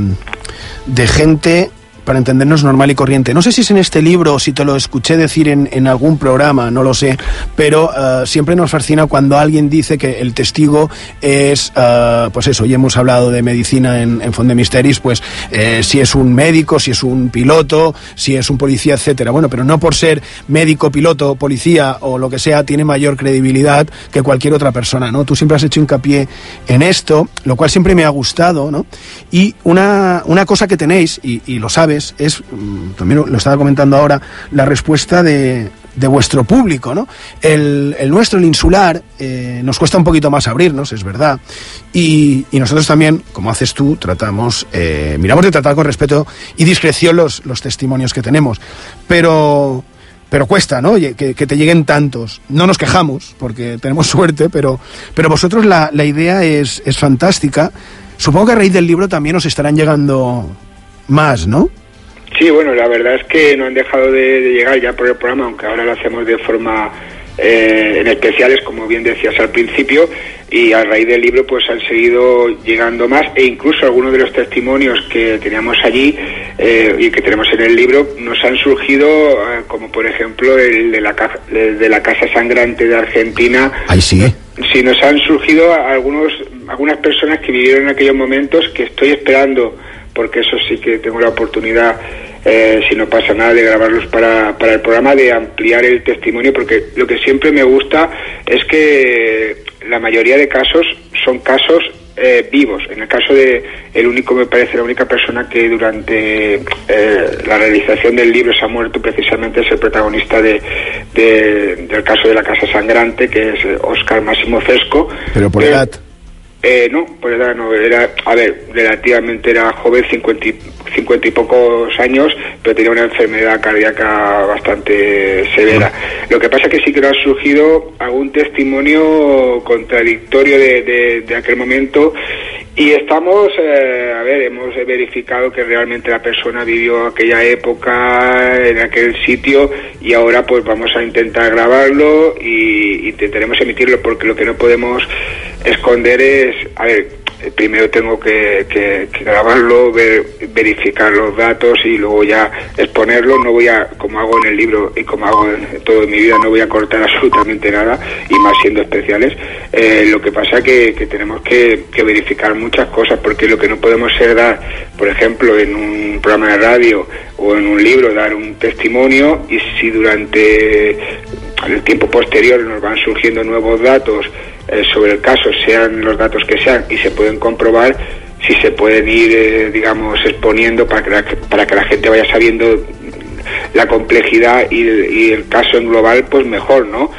de gente, para entendernos, normal y corriente. No sé si es en este libro o si te lo escuché decir en, en algún programa, no lo sé, pero eh, siempre nos fascina cuando alguien dice que el testigo es, eh, pues eso, y hemos hablado de medicina en, en Font de Misteris, pues eh, si es un médico, si es un piloto, si es un policía, etcétera. Bueno, pero no por ser médico, piloto, policía o lo que sea, tiene mayor credibilidad que cualquier otra persona, ¿no? Tú siempre has hecho hincapié en esto, lo cual siempre me ha gustado, ¿no? Y una, una cosa que tenéis, y, y lo sabes, es, mm, también lo estaba comentando ahora, la respuesta de, de vuestro público, ¿no? El, el nuestro, el insular, eh, nos cuesta un poquito más abrirnos, es verdad, y, nosotros también, como haces tú, tratamos, eh, miramos de tratar con respeto y discreción los, los testimonios que tenemos, pero pero cuesta, ¿no? Que, que te lleguen tantos. No nos quejamos, porque tenemos suerte, pero, pero vosotros la, la idea es, es fantástica. Supongo que a raíz del libro también os estarán llegando más, ¿no? Sí, bueno, la verdad es que no han dejado de, de llegar ya por el programa, aunque ahora lo hacemos de forma eh, en especiales, como bien decías al principio, y a raíz del libro pues han seguido llegando más e incluso algunos de los testimonios que teníamos allí eh, y que tenemos en el libro nos han surgido, eh, como por ejemplo el de la, el de la Casa Sangrante de Argentina, Ahí sí. Sí, nos han surgido algunos, algunas personas que vivieron en aquellos momentos que estoy esperando, porque eso sí que tengo la oportunidad, eh, si no pasa nada, de grabarlos para, para el programa, de ampliar el testimonio, porque lo que siempre me gusta es que la mayoría de casos son casos eh, vivos. En el caso de el único, me parece, la única persona que durante eh, la realización del libro se ha muerto precisamente es el protagonista de, de- del caso de la Casa Sangrante, que es eh, Oscar Máximo Fresco. Pero por edad. Eh, no, por edad no, era, a ver, relativamente era joven, 50 y, 50 y pocos años, pero tenía una enfermedad cardíaca bastante severa. Lo que pasa es que sí que nos ha surgido algún testimonio contradictorio de, de- de aquel momento y estamos, eh, a ver, hemos verificado que realmente la persona vivió aquella época en aquel sitio y ahora pues vamos a intentar grabarlo y intentaremos emitirlo porque lo que no podemos esconder es, a ver, primero tengo que, grabarlo, ver- verificar los datos y luego ya exponerlo. No voy a, como hago en el libro y como hago en toda mi vida, no voy a cortar absolutamente nada y más siendo especiales. Eh, lo que pasa que, que tenemos que, que verificar muchas cosas porque lo que no podemos es dar, por ejemplo, en un programa de radio o en un libro, dar un testimonio y si durante el tiempo posterior nos van surgiendo nuevos datos eh, sobre el caso, sean los datos que sean, y se pueden comprobar si se pueden ir, eh, digamos, exponiendo para que, la, para que la gente vaya sabiendo la complejidad y el, y el caso en global, pues mejor, ¿no?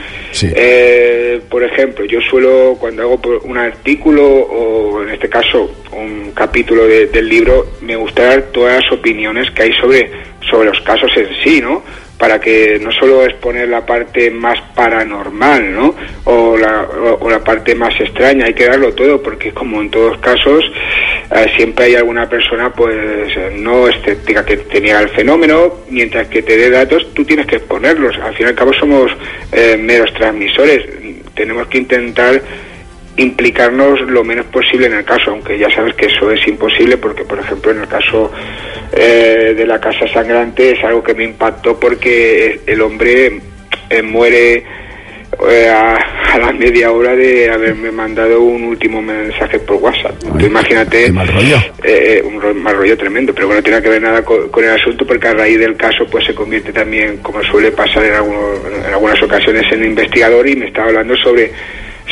Eh, por ejemplo, yo suelo, cuando hago un artículo o en este caso un capítulo de- del libro, me gusta dar todas las opiniones que hay sobre, sobre los casos en sí, ¿no? Para que no solo exponer la parte más paranormal, ¿no? O la, o, la parte más extraña, hay que darlo todo, porque como en todos casos, eh, siempre hay alguna persona, pues, eh, no escéptica que te niega el fenómeno, mientras que te dé datos, tú tienes que exponerlos. Al fin y al cabo somos eh, meros transmisores. Tenemos que intentar implicarnos lo menos posible en el caso, aunque ya sabes que eso es imposible porque, por ejemplo, en el caso eh, de la Casa Sangrante es algo que me impactó porque el hombre eh, muere eh, a, a la media hora de haberme mandado un último mensaje por WhatsApp. Tú imagínate eh, un ro- mal rollo tremendo, pero bueno, no tiene que ver nada co- con, el asunto porque a raíz del caso pues se convierte también, como suele pasar en, algunos- en algunas ocasiones, en investigador y me estaba hablando sobre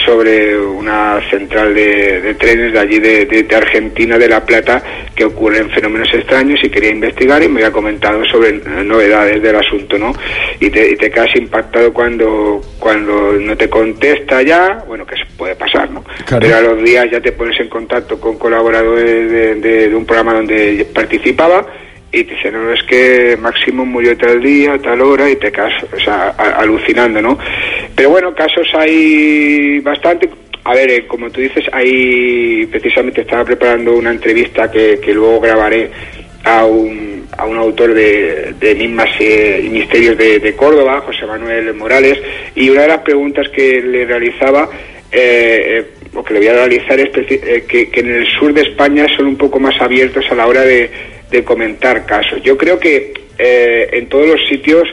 sobre una central de, de trenes de allí de, de- de Argentina, de La Plata, que ocurren fenómenos extraños y quería investigar y me había comentado sobre novedades del asunto, ¿no? Y te, y te quedas impactado cuando, cuando no te contesta ya, bueno, que se puede pasar, ¿no? Claro. Pero a los días ya te pones en contacto con colaboradores de- de un programa donde participaba y te dicen, no, es que Máximo murió tal día, tal hora, y te quedas o sea, alucinando, ¿no? Pero bueno, casos hay bastante. A ver, eh, como tú dices, hay, precisamente estaba preparando una entrevista que, que luego grabaré a un, a un autor de, de enigmas y misterios de, Córdoba, José Manuel Morales, y una de las preguntas que le realizaba, eh, eh, o que le voy a realizar, es eh, que, que en el sur de España son un poco más abiertos a la hora de, de comentar casos. Yo creo que eh, en todos los sitios,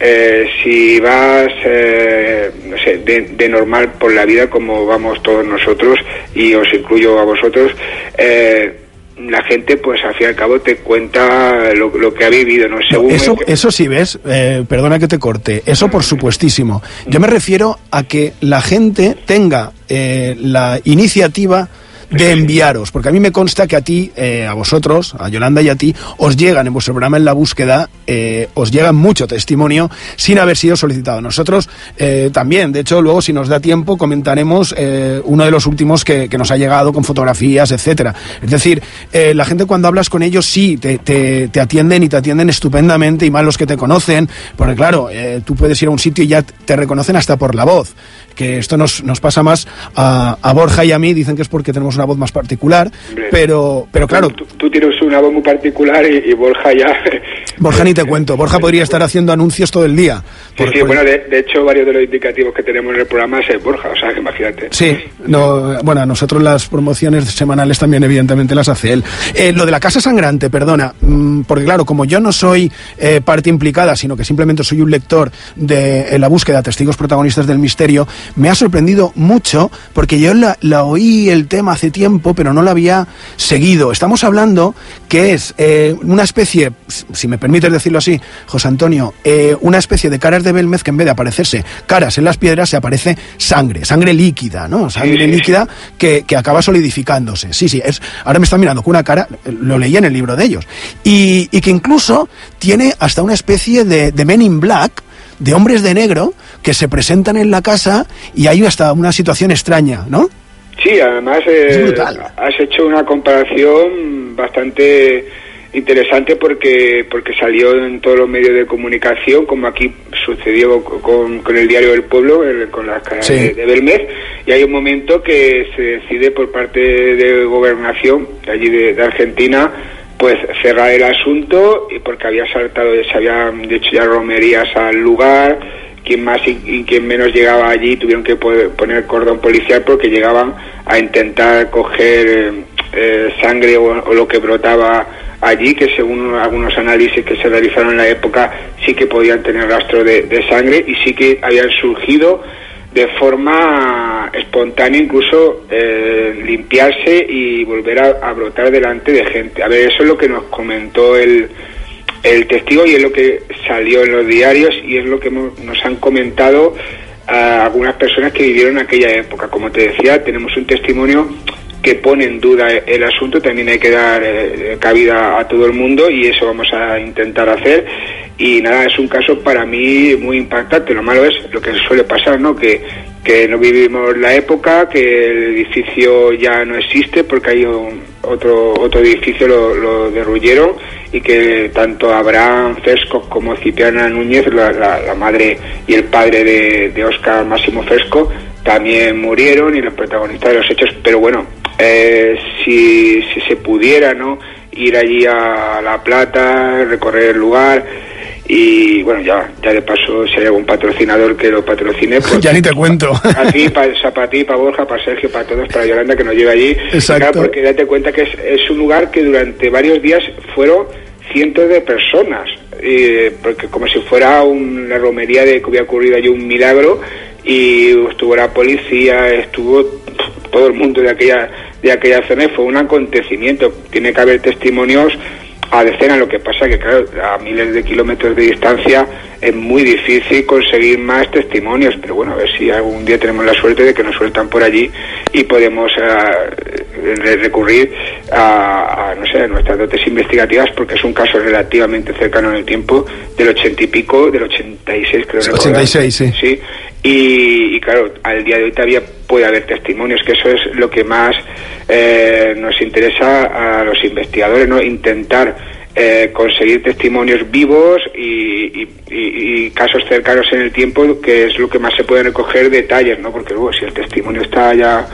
eh, si vas, eh, no sé, de, de normal por la vida como vamos todos nosotros, y os incluyo a vosotros, eh, la gente, pues al fin y al cabo, te cuenta lo, lo que ha vivido, ¿no? Según Eso, eso sí, ¿ves? Eh, perdona que te corte. Eso por supuestísimo. Yo me refiero a que la gente tenga eh, la iniciativa de enviaros, porque a mí me consta que a ti, eh, a vosotros, a Yolanda y a ti, os llegan en vuestro programa en la búsqueda, eh, os llegan mucho testimonio sin haber sido solicitado. Nosotros eh, también, de hecho, luego si nos da tiempo comentaremos eh, uno de los últimos que, que nos ha llegado con fotografías, etcétera. Es decir, la gente cuando hablas con ellos sí te, te, te atienden y te atienden estupendamente y más los que te conocen, porque claro, tú puedes ir a un sitio y ya te reconocen hasta por la voz que esto nos, nos pasa más a, a Borja y a mí, dicen que es porque tenemos una voz más particular, pero, pero claro, Tú, tú tienes una voz muy particular y, y Borja ya... Borja ni te cuento, Borja podría estar haciendo anuncios todo el día. Sí, sí, bueno, de, de hecho, varios de los indicativos que tenemos en el programa es Borja, o sea, que imagínate. Sí, no, bueno, a nosotros las promociones semanales también evidentemente las hace él. Eh, lo de la Casa Sangrante, perdona, mm, porque claro, como yo no soy eh, parte implicada, sino que simplemente soy un lector de en la búsqueda de testigos protagonistas del misterio, me ha sorprendido mucho porque yo la, la oí el tema hace tiempo, pero no la había seguido. Estamos hablando que es eh, una especie, si me permites decirlo así, José Antonio, una especie de caras de Belmez que en vez de aparecerse caras en las piedras se aparece sangre, sangre líquida, ¿no? Sangre líquida que, que acaba solidificándose. Sí, sí, es, ahora me están mirando con una cara, lo leí en el libro de ellos, y, y que incluso tiene hasta una especie de, de Men in Black, de hombres de negro, que se presentan en la casa y hay hasta una situación extraña, ¿no? Sí, además eh, has hecho una comparación bastante interesante porque porque salió en todos los medios de comunicación, como aquí sucedió con, con el diario del Pueblo, el- con las caras Sí. de, de Belmez, y hay un momento que se decide por parte de gobernación de allí de, de Argentina pues cerrar el asunto y porque había saltado, se habían hecho ya romerías al lugar, quien más y, y quien menos llegaba allí tuvieron que poder poner cordón policial porque llegaban a intentar coger eh, eh, sangre o, o lo que brotaba allí, que según algunos análisis que se realizaron en la época sí que podían tener rastro de, sangre y sí que habían surgido de forma espontánea incluso eh, limpiarse y volver a, brotar delante de gente. A ver, eso es lo que nos comentó el, el testigo y es lo que salió en los diarios y es lo que hemos- nos han comentado a algunas personas que vivieron aquella época. Como te decía, tenemos un testimonio que pone en duda el asunto, también hay que dar eh, cabida a todo el mundo y eso vamos a intentar hacer. Y nada, es un caso para mí muy impactante. Lo malo es lo que suele pasar, ¿no? Que, que no vivimos la época, que el edificio ya no existe porque hay un- otro, otro edificio lo, lo derruyeron y que tanto Abraham Fresco como Cipriana Núñez, la, la- madre y el padre de, de Oscar Máximo Fresco, también murieron y los protagonistas de los hechos. Pero bueno, eh, si, si se pudiera, ¿no? Ir allí a La Plata, recorrer el lugar y bueno, ya, ya de paso, si hay algún patrocinador que lo patrocine, pues ya ni te cuento. a ti, para, para ti, para Borja, para Sergio, para todos, para Yolanda, que nos lleve allí. Exacto. Claro, porque date cuenta que es, es un lugar que durante varios días fueron cientos de personas, eh, porque como si fuera una romería de que hubiera ocurrido allí un milagro, y estuvo la policía, estuvo todo el mundo de aquella, de aquella zona, y fue un acontecimiento. Tiene que haber testimonios a decenas, lo que pasa que claro, a miles de kilómetros de distancia es muy difícil conseguir más testimonios, pero bueno, a ver si algún día tenemos la suerte de que nos sueltan por allí y podemos re- recurrir a, a, no sé, a nuestras dotes investigativas porque es un caso relativamente cercano en el tiempo, del ochenta y pico, del 86 creo recordar. 86, sí. Sí, y, y claro, al día de hoy todavía puede haber testimonios, que eso es lo que más eh, nos interesa a los investigadores, ¿no? Intentar eh, conseguir testimonios vivos y, y- casos cercanos en el tiempo, que es lo que más se pueden recoger detalles, ¿no? Porque luego si el testimonio está ya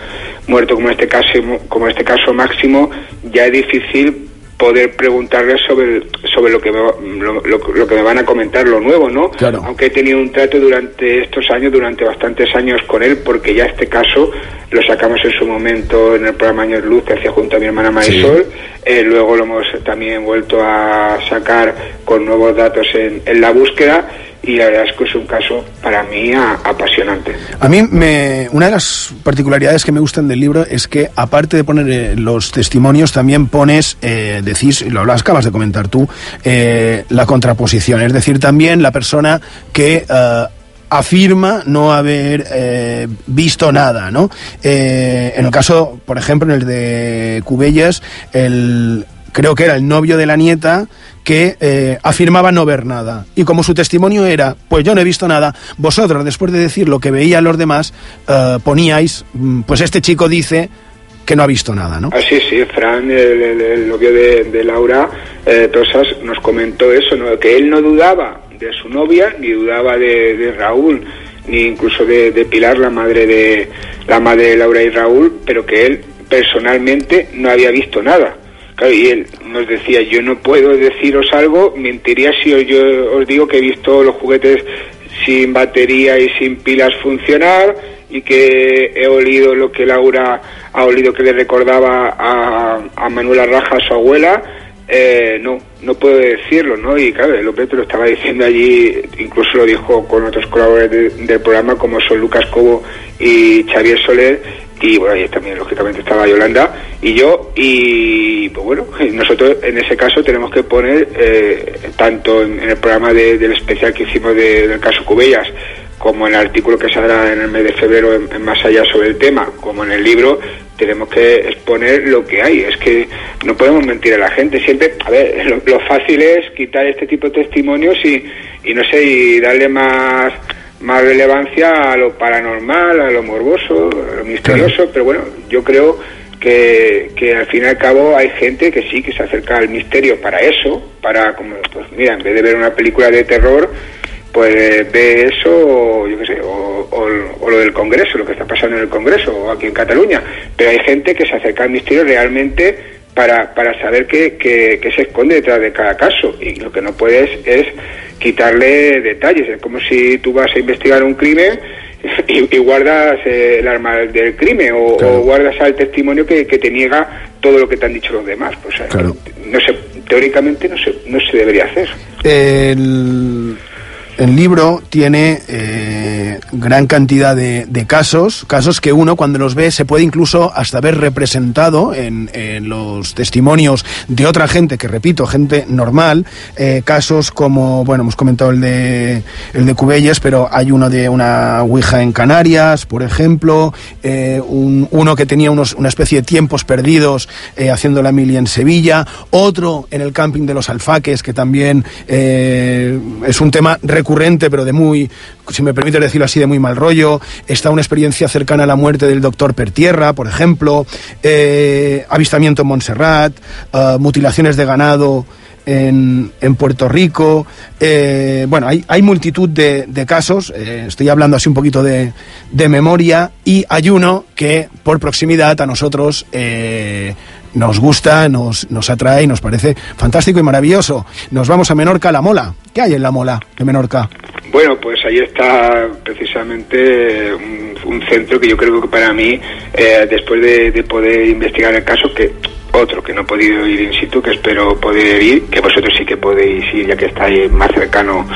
muerto, como en este caso, como en este caso máximo, ya es difícil poder preguntarles sobre sobre lo que me, lo, lo- lo que me van a comentar lo nuevo no Claro. aunque he tenido un trato durante estos años durante bastantes años con él porque ya este caso lo sacamos en su momento en el programa Años Luz que hacía junto a mi hermana Marisol. Eh, luego lo hemos también vuelto a sacar con nuevos datos en, en la búsqueda y la verdad es que es un caso para mí apasionante A mí, me, una de las particularidades que me gustan del libro es que, aparte de poner eh, los testimonios, también pones, eh, decís, lo acabas de comentar tú, eh, la contraposición. Es decir, también la persona que eh, afirma no haber eh, visto nada, ¿no? Eh, en el caso, por ejemplo, en el de Cubellas, el, creo que era el novio de la nieta que eh, afirmaba no ver nada. Y como su testimonio era, pues yo no he visto nada, vosotros, después de decir lo que veían los demás, eh, poníais, mm, pues este chico dice que no ha visto nada, ¿no? Así sí, Fran, el, el- el novio de, de Laura eh, Tosas, nos comentó eso, ¿no? que él no dudaba de su novia, ni dudaba de, de Raúl, ni incluso de, de Pilar, la madre de la madre de Laura y Raúl, pero que él personalmente no había visto nada. Claro, y él nos decía, yo no puedo deciros algo, mentiría si yo os digo que he visto los juguetes sin batería y sin pilas funcionar y que he olido lo que Laura ha olido que le recordaba a, a Manuela Raja, su abuela, eh, no, no puedo decirlo, ¿no? Y claro, el hombre lo estaba diciendo allí, incluso lo dijo con otros colaboradores de- del programa como son Lucas Cobo y Xavier Soler, y bueno, ahí también lógicamente estaba Yolanda y yo, y pues bueno, nosotros en ese caso tenemos que poner, eh, tanto en, el programa de- del especial que hicimos de- del caso Cubellas, como en el artículo que saldrá en el mes de febrero en Más Allá sobre el tema, como en el libro, tenemos que exponer lo que hay. Es que no podemos mentir a la gente. Siempre, a ver, lo, lo fácil es quitar este tipo de testimonios y, y no sé, y darle más más relevancia a lo paranormal, a lo morboso, a lo misterioso, pero bueno, yo creo que, que al fin y al cabo hay gente que sí, que se acerca al misterio para eso, para, como, pues mira, en vez de ver una película de terror, pues eh, ve eso, o, yo qué sé, o, o- o lo del Congreso, lo que está pasando en el Congreso, o aquí en Cataluña. Pero hay gente que se acerca al misterio realmente para, para saber qué, qué- qué se esconde detrás de cada caso. Y lo que no puedes es quitarle detalles. Es como si tú vas a investigar un crimen y, y guardas eh, el arma del crimen o, o guardas al testimonio que, que te niega todo lo que te han dicho los demás. Pues, eh, no sé, teóricamente no se, no se debería hacer. El, el libro tiene eh, gran cantidad de, casos, casos que uno cuando los ve se puede incluso hasta ver representado en, los testimonios de otra gente, que repito, gente normal, eh, casos como, bueno, hemos comentado el de, el de Cubelles, pero hay uno de una Ouija en Canarias, por ejemplo, eh, un- uno que tenía unos, una especie de tiempos perdidos haciendo la mili en Sevilla, otro en el camping de los Alfaques, que también es un tema recurrente, pero de muy, si me permite decirlo así, de muy mal rollo. Está una experiencia cercana a la muerte del doctor Pertierra, por ejemplo, eh, avistamiento en Montserrat, eh, mutilaciones de ganado en, en Puerto Rico. eh, bueno, hay, hay multitud de, casos, estoy hablando así un poquito de, de memoria, y hay uno que por proximidad a nosotros nos gusta, nos, nos atrae y nos parece fantástico y maravilloso. Nos vamos a Menorca, La Mola. ¿Qué hay en La Mola de Menorca? Bueno, pues ahí está precisamente un, centro que yo creo que para mí, eh, después de, de poder investigar el caso, que otro que no he podido ir in situ, que espero poder ir, que vosotros sí que podéis ir ya que estáis más cercano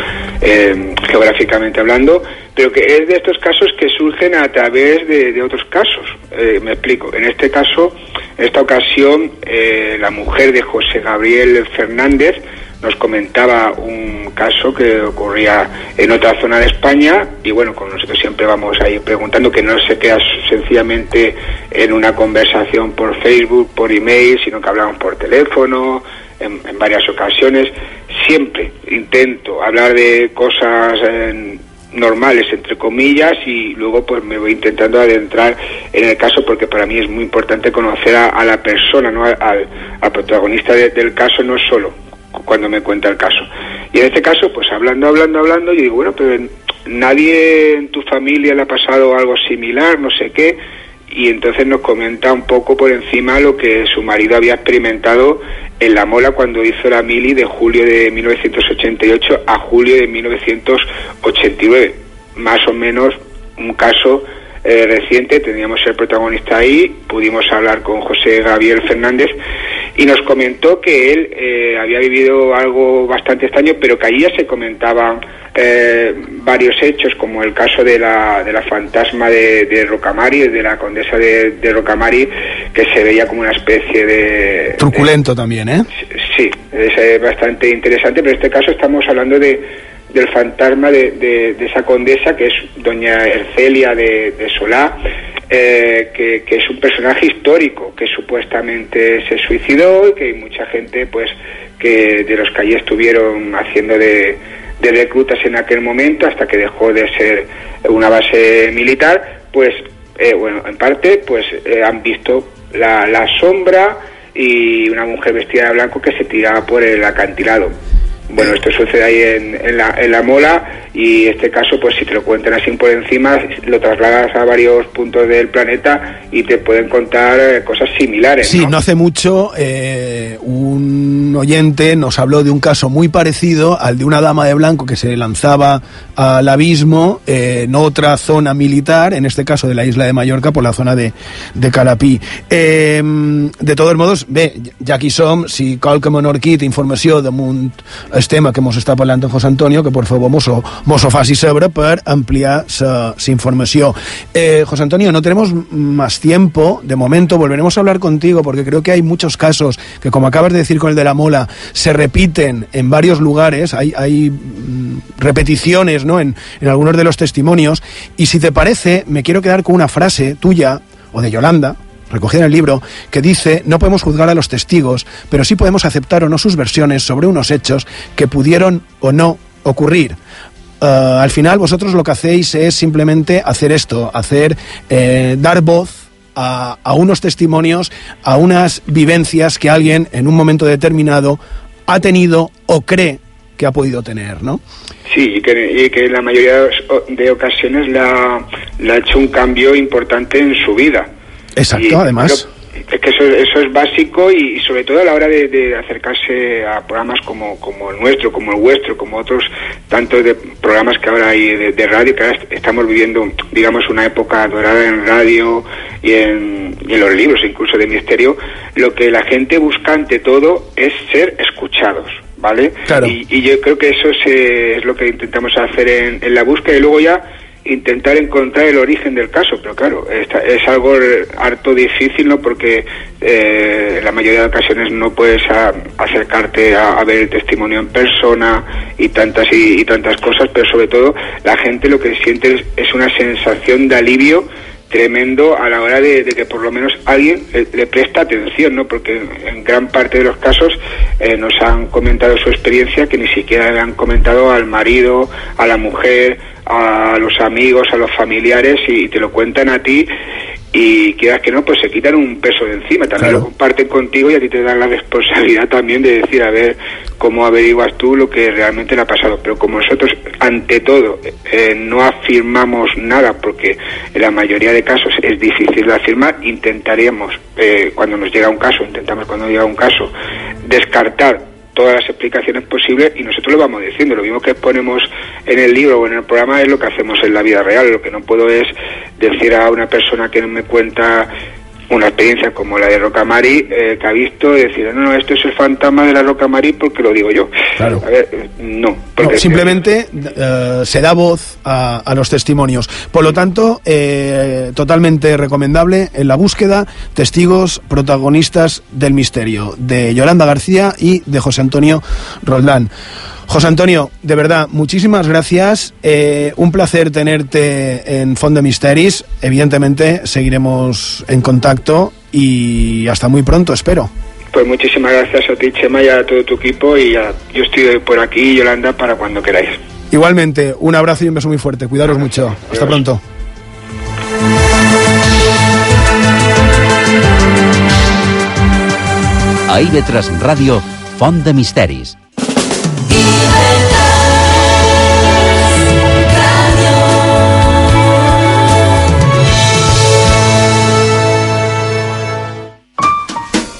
eh, geográficamente hablando, pero que es de estos casos que surgen a través de, de otros casos. Eh, me explico. En este caso, en esta ocasión, eh, la mujer de José Gabriel Fernández nos comentaba un caso que ocurría en otra zona de España y bueno, con nosotros siempre vamos ahí preguntando que no se queda sencillamente en una conversación por Facebook, por email, sino que hablamos por teléfono en, varias ocasiones. Siempre intento hablar de cosas eh, normales entre comillas y luego pues me voy intentando adentrar en el caso porque para mí es muy importante conocer a, a la persona, no al, al- protagonista de- del caso no solo cuando me cuenta el caso. Y en este caso, pues hablando, hablando, hablando, yo digo, bueno, pero nadie en tu familia le ha pasado algo similar, no sé qué, y entonces nos comenta un poco por encima lo que su marido había experimentado en la mola cuando hizo la mili de julio de 1988 a julio de 1989. Más o menos un caso eh, reciente, teníamos el protagonista ahí, pudimos hablar con José Gabriel Fernández y nos comentó que él eh, había vivido algo bastante extraño, pero que allí ya se comentaban eh, varios hechos, como el caso de la, de la fantasma de, de Rocamari, de la condesa de, de Rocamari, que se veía como una especie de, Truculento también, ¿eh? Sí, es eh, bastante interesante, pero en este caso estamos hablando de, del fantasma de, de- esa condesa que es doña Ercelia de, Solá, eh, que, que es un personaje histórico que supuestamente se suicidó y que hay mucha gente pues que de los que allí estuvieron haciendo de, de reclutas en aquel momento hasta que dejó de ser una base militar pues eh, bueno en parte pues eh, han visto la sombra y una mujer vestida de blanco que se tiraba por el acantilado bueno, esto sucede ahí en, en la, en la mola y este caso, pues si te lo cuentan así por encima, lo trasladas a varios puntos del planeta y te pueden contar eh, cosas similares. Sí, no hace mucho eh, un oyente nos habló de un caso muy parecido al de una dama de blanco que se lanzaba al abismo eh, en otra zona militar, en este caso de la isla de Mallorca, por la zona de, de Calapí. Eh, de todos modos, bé, ja aquí som, si qualque menorquí té informació damunt el tema que mos està parlant José Antonio, que por favor mos ho, faci saber per ampliar sa, sa informació. Eh, José Antonio, no tenemos más tiempo, de momento volveremos a hablar contigo porque creo que hay muchos casos que, como acabas de decir con el de la mola, se repiten en varios lugares, hay, hay mm, repeticiones ¿no? en, en algunos de los testimonios, y si te parece, me quiero quedar con una frase tuya o de Yolanda, recogida en el libro, que dice, no podemos juzgar a los testigos, pero sí podemos aceptar o no sus versiones sobre unos hechos que pudieron o no ocurrir. Eh, al final vosotros lo que hacéis es simplemente hacer esto, hacer eh, dar voz a, unos testimonios, a unas vivencias que alguien en un momento determinado ha tenido o cree que ha podido tener, ¿no? Sí, y que, y la mayoría de ocasiones le ha hecho un cambio importante en su vida. Exacto, Y además. es que eso, eso es básico y, y sobre todo a la hora de, de acercarse a programas como, como el nuestro, como el vuestro, como otros tantos de programas que ahora hay de, de radio, que ahora est- estamos viviendo, digamos, una época dorada en radio y en, y en los libros, incluso de misterio, lo que la gente busca ante todo es ser escuchados. ¿Vale? Y, y yo creo que eso se- es lo que intentamos hacer en, en la búsqueda y luego ya intentar encontrar el origen del caso, pero claro, esta- es algo eh, harto difícil, ¿no? Porque eh, la mayoría de ocasiones no puedes a- acercarte a, a ver el testimonio en persona y tantas y, tantas cosas, pero sobre todo la gente lo que siente es, es una sensación de alivio tremendo a la hora de, de que por lo menos alguien le, le presta atención, ¿no? Porque en gran parte de los casos eh, nos han comentado su experiencia que ni siquiera le han comentado al marido, a la mujer, a los amigos, a los familiares y te lo cuentan a ti y quieras que no, pues se quitan un peso de encima, también lo comparten contigo y a ti te dan la responsabilidad también de decir, a ver, cómo averiguas tú lo que realmente le ha pasado. Pero como nosotros, ante todo, eh, no afirmamos nada, porque en la mayoría de casos es difícil de afirmar, intentaremos, eh, cuando nos llega un caso, intentamos cuando llega un caso, descartar todas las explicaciones posibles y nosotros lo vamos diciendo. Lo mismo que ponemos en el libro o en el programa es lo que hacemos en la vida real. Lo que no puedo es decir a una persona que me cuenta una experiencia como la de Rocamari eh, que ha visto y decir, no, no, esto es el fantasma de la Rocamari porque lo digo yo. Claro. A ver, no. Simplemente eh, se da voz a, a los testimonios. Por lo tanto, eh, totalmente recomendable en la búsqueda testigos protagonistas del misterio de Yolanda García y de José Antonio Roldán. José Antonio, de verdad, muchísimas gracias. Eh, un placer tenerte en Fond de Misteris. Evidentemente, seguiremos en contacto y hasta muy pronto, espero. Pues muchísimas gracias a ti, Chema, y a todo tu equipo. Y ya, yo estoy por aquí, Yolanda, para cuando queráis. Igualmente, un abrazo y un beso muy fuerte. Cuidaros mucho. Hasta pronto. A IB3 Ràdio, Font de Misteris.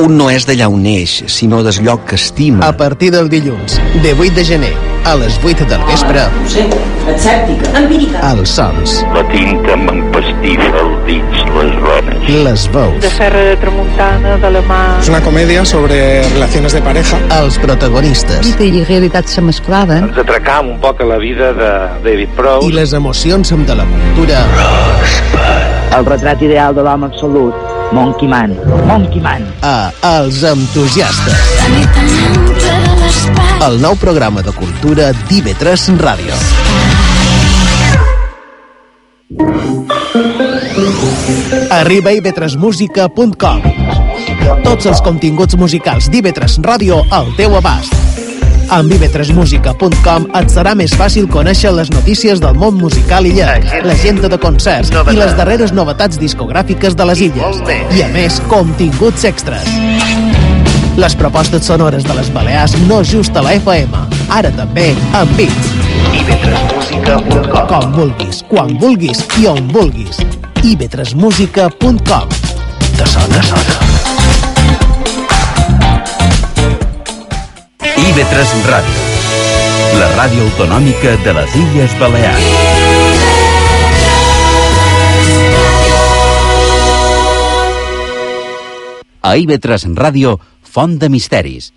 Un no és d'allà on neix, sinó del lloc que estima. A partir del dilluns, de 8 de gener, a les 8 del vespre, Escèptica. Empírica. els sons, La tinta m'empastifa els dits, les rones. les veus, De Serra de Tramuntana, de la mà... Es una comedia sobre relaciones de pareja. els protagonistes Mite i realitat se mesclaven. Ens atracam un poc a la vida de David Prowse. i les emocions amb de la cultura. El retrat ideal de l'home absolut. Monkey Man. Monkey Man. A Els entusiastes. El nou programa de cultura d'IV3 Ràdio. Arriba a ib3musica.com Tots els continguts musicals d'IV3 Ràdio al teu abast. Amb ib3musica.com et serà més fàcil conèixer les notícies del món musical illenc, l'agenda de concerts i les darreres novetats discogràfiques de les illes. I a més, continguts extras. Les propostes sonores de les Balears no just a la FM, ara també amb ib3musica.com Com vulguis, quan vulguis i on vulguis. ib3musica.com Te sona, sona. IB3 Ràdio, la ràdio autonòmica de les Illes Balears. A IB3 Ràdio, Font de Misteris.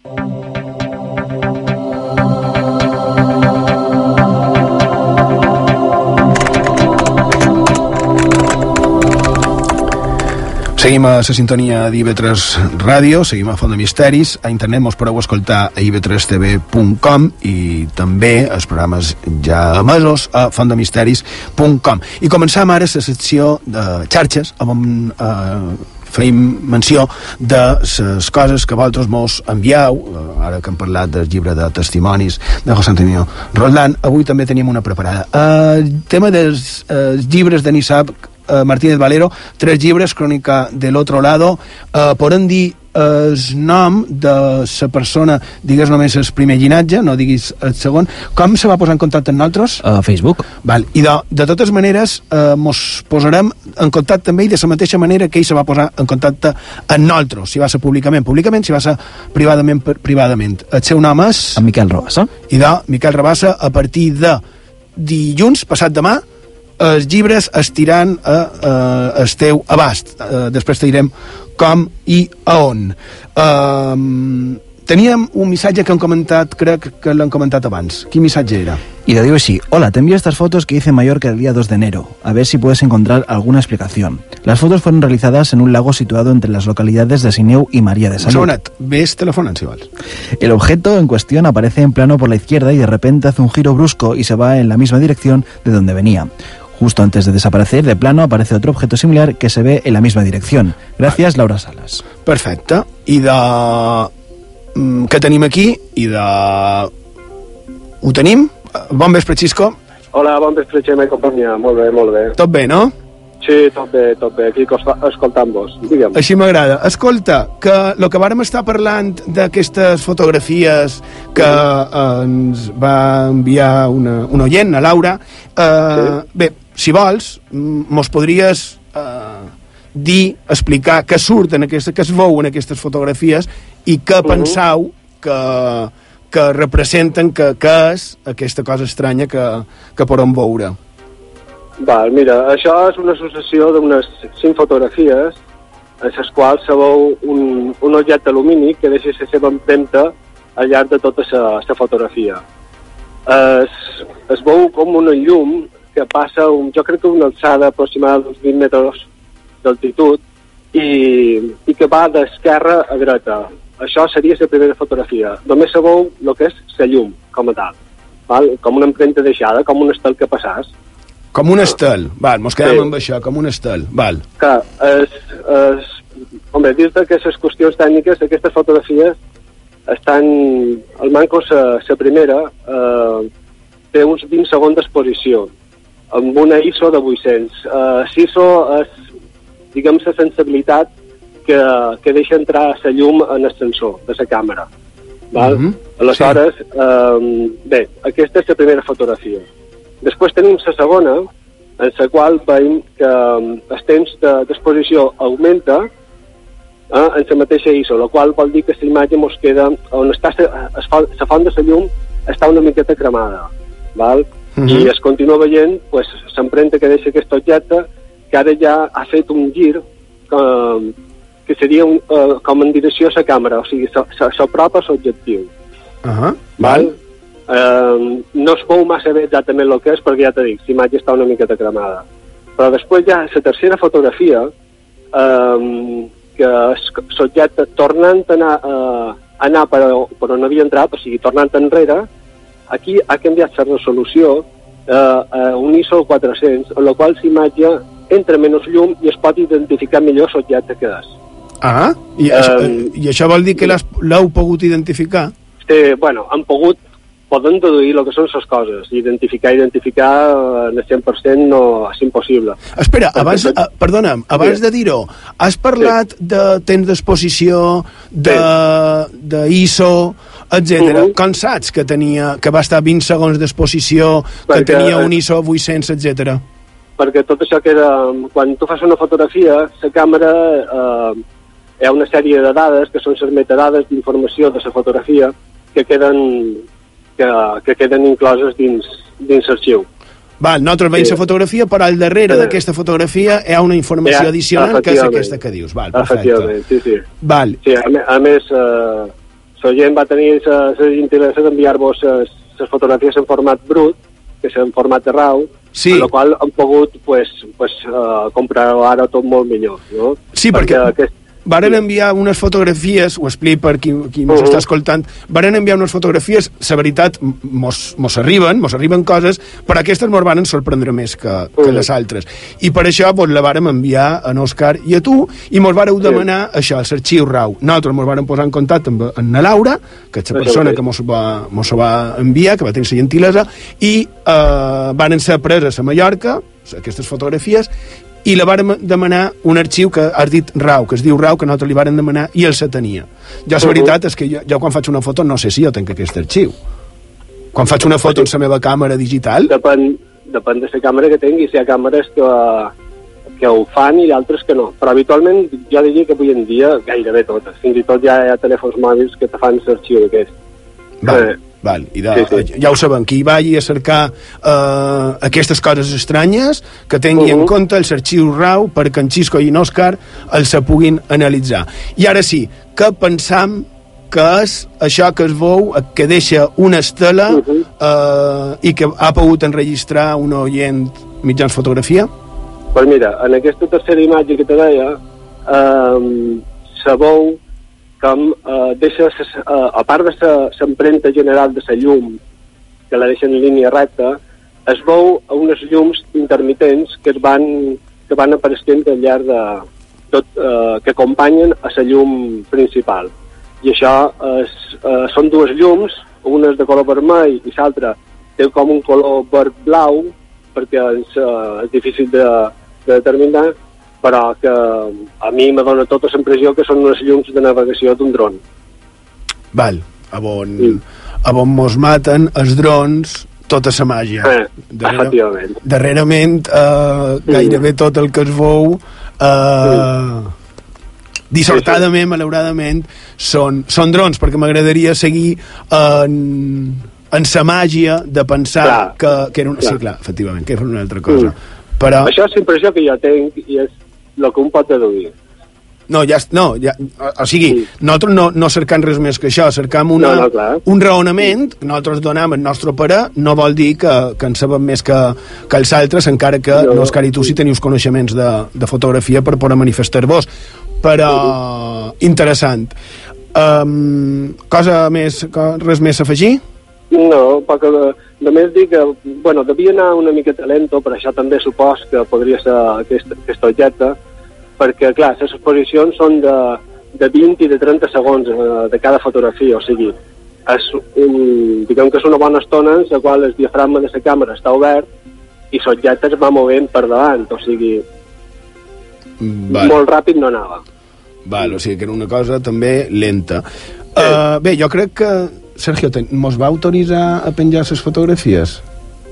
Seguim a la sintonia d'IV3 Ràdio, seguim a Font de Misteris, a internet mos podeu escoltar a iv3tv.com i també els programes ja emesos a fontdemisteris.com. I començam ara la secció de xarxes, on eh, feim menció de les coses que vosaltres mos envieu, eh, ara que hem parlat del llibre de testimonis de José Antonio Roldán, avui també tenim una preparada. Eh, El tema dels eh, llibres de Nisab eh, Martínez Valero, tres llibres, Crònica de l'Otro Lado, eh, podem dir el nom de la persona, digues només el primer llinatge, no diguis el segon, com se va posar en contacte amb nosaltres? A Facebook. Val. I de, de totes maneres eh, mos posarem en contacte amb ell de la mateixa manera que ell se va posar en contacte amb nosaltres, si va ser públicament, públicament, si va ser privadament, privadament. El seu nom és... En Miquel Robassa. I de Miquel Rabassa, a partir de dilluns, passat demà, els llibres estiran a, a, el teu abast. Uh, després te direm com i a on. Uh, teníem un missatge que han comentat, crec que l'han comentat abans. Quin missatge era? Y te digo así, hola, te envío estas fotos que hice en Mallorca el día 2 de enero, a ver si puedes encontrar alguna explicación. Las fotos fueron realizadas en un lago situado entre las localidades de Sineu y María de Salud. segonet, ves vols. El objeto en cuestión aparece en plano por la izquierda y de repente hace un giro brusco y se va en la misma dirección de donde venía. Justo antes de desaparecer de plano aparece otro objeto similar que se ve en la misma dirección. Gracias, Laura Salas. Perfecte. I de... mm, Què tenim aquí? I de... Ho tenim? Bon vespre, Xisco. Hola, bon vespre, Xema i companyia. Molt bé, molt bé. Tot bé, no? Sí, tot bé, tot bé. Aquí costa- escoltant-vos. Digue'm. Així m'agrada. Escolta, que el que vàrem estar parlant d'aquestes fotografies que eh, ens va enviar una, una oient, a Laura, eh, bé, si vols, mos podries eh, dir, explicar què surt en aquesta, què es veu en aquestes fotografies i què Mhm. pensau que, que representen, que, que és aquesta cosa estranya que, que podem veure. Val, mira, això és una associació d'unes cinc fotografies en les quals se veu un, un objecte alumini que deixa la seva empremta al llarg de tota la fotografia. Es, es veu com una llum que passa, un, jo crec que una alçada aproximada d'uns 20 metres d'altitud i, i que va d'esquerra a dreta. Això seria la primera fotografia. Només se veu el que és la llum, com a tal. Val? Com una empremta deixada, com un estel que passàs. Com un estel. Val, mos quedem Sí. amb això, com un estel. Val. Clar, és, és, home, dir-te que les qüestions tècniques d'aquestes fotografies estan... El manco, la primera, eh, té uns 20 segons d'exposició, amb una ISO de 800. Eh, l'ISO és, diguem, la sensibilitat que, que deixa entrar la llum en el sensor de la càmera. Val? Mhm. Aleshores, eh, bé, aquesta és la primera fotografia. Després tenim la segona, en la qual veiem que eh, el temps de- d'exposició augmenta eh, en la mateixa ISO, la qual vol dir que la imatge mos queda on està la font de la llum està una miqueta cremada, val? Mhm. i es continua veient pues, l'empremta que deixa aquest objecte que ara ja ha fet un gir que, que seria un, uh, com en direcció a la càmera, o sigui, s'apropa a l'objectiu. Uh -huh. Val? Uh, no es veu massa bé exactament el que és, perquè ja t'he dit, l'imatge està una miqueta cremada. Però després ja la tercera fotografia, uh, que l'objecte tornant a anar, uh, a anar per, per on havia entrat, o sigui, tornant enrere, aquí ha canviat la resolució eh, a un ISO 400, en la qual l'imatge entra menys llum i es pot identificar millor l'objecte que és. Ah, i, Um, um, i això vol dir que l'heu pogut identificar? Eh, bueno, han pogut, poden deduir el que són les coses. Identificar, identificar eh, en el 100% no és impossible. Espera, abans, uh, perdona'm, abans de dir-ho, has parlat sí. de temps d'exposició, de, de ISO, etc. Uh -huh. Com saps que, tenia, que va estar 20 segons d'exposició, que Perquè- tenia un ISO 800, etc. perquè tot això queda... Quan tu fas una fotografia, la càmera eh, hi ha una sèrie de dades que són les metadades d'informació de la fotografia que queden, que, que queden incloses dins, dins l'arxiu. Val, nosaltres veiem Sí. la fotografia, però al darrere Sí. d'aquesta fotografia hi ha una informació Ja, addicional que és aquesta que dius. Val, perfecte. Efectivament, sí, sí. Val. Sí, a més, eh, la gent va tenir la gentilesa d'enviar-vos les fotografies en format brut, que és en format de RAW, Sí. amb la qual han pogut pues, pues, uh, comprar ara tot molt millor. No? Sí, perquè, aquest, varen enviar unes fotografies, ho explico per qui, qui mos Uh -huh. està escoltant, varen enviar unes fotografies, la veritat, mos, mos arriben, mos arriben coses, però aquestes mos van sorprendre més que, que les altres. I per això vos la vàrem enviar a Òscar i a tu, i mos vareu demanar això, l'arxiu RAW. Nosaltres mos vàrem posar en contacte amb, amb na Laura, que és la Això persona que mos va, mos va enviar, que va tenir la gentilesa, i eh, van ser preses a Mallorca, aquestes fotografies, i la vàrem demanar un arxiu que has dit RAW, que es diu RAW, que nosaltres li vàrem demanar i el se tenia. Jo, la veritat és que jo, jo quan faig una foto no sé si jo tenc aquest arxiu. Quan faig una foto en la meva càmera digital... Depèn, depèn de la càmera que tinguis. Hi ha càmeres que, que ho fan i altres que no. Però habitualment jo diria que avui en dia gairebé totes. Fins i tot ja hi ha telèfons mòbils que te fan l'arxiu d'aquest. Val, Eh, val. I de, sí, sí. ja ho sabem, qui vagi a cercar eh, aquestes coses estranyes, que tingui Mhm. en compte els arxius RAW perquè en Xisco i en Òscar els se puguin analitzar. I ara sí, què pensam que és això que es veu, que deixa una estela Mhm. eh, i que ha pogut enregistrar un oient mitjans fotografia? Pues mira, en aquesta tercera imatge que te deia, eh, se com eh, deixa, ses- eh, a part de l'empremta general de la llum, que la deixa en línia recta, es veu unes llums intermitents que es van, que van apareixent al llarg de tot, eh, que acompanyen a la llum principal. I això és, eh, són dues llums, una és de color vermell i l'altra té com un color verd-blau, perquè és, eh, és difícil de, de determinar, però que a mi me dona tota la impressió que són unes llums de navegació d'un dron. Val, a on, a on mos maten els drons tota la màgia. Eh, efectivament. darrerament eh, gairebé tot el que es veu eh, dissortadament, malauradament són, són drons, perquè m'agradaria seguir en, en sa màgia de pensar Clar, que, que era una... clar. Sí, clar, efectivament, que era una altra cosa. Però, Això és la impressió que jo tinc i és el que un pot deduir. no, ja, no, ja, o, sigui, nosaltres no, no cercam res més que això, cercam una, No, no, clar. un raonament, que nosaltres donem el nostre parer, no vol dir que, que en sabem més que, que els altres, encara que No. no, Òscar i tu sí teniu coneixements de, de fotografia per poder manifestar-vos. Però, interessant. Um, cosa més, res més a afegir? No, perquè només dir que, bueno, devia anar una miqueta lento, per això també supos que podria ser aquest, aquest objecte, perquè, clar, les exposicions són de, de 20 i de 30 segons eh, de cada fotografia, o sigui, és un, diguem que és una bona estona en la qual el diafragma de la càmera està obert i l'objecte es va movent per davant, o sigui, Val. molt ràpid no anava. Val, o sigui que era una cosa també lenta. Uh, bé, jo crec que Sergio, te, mos va autoritzar a penjar les fotografies?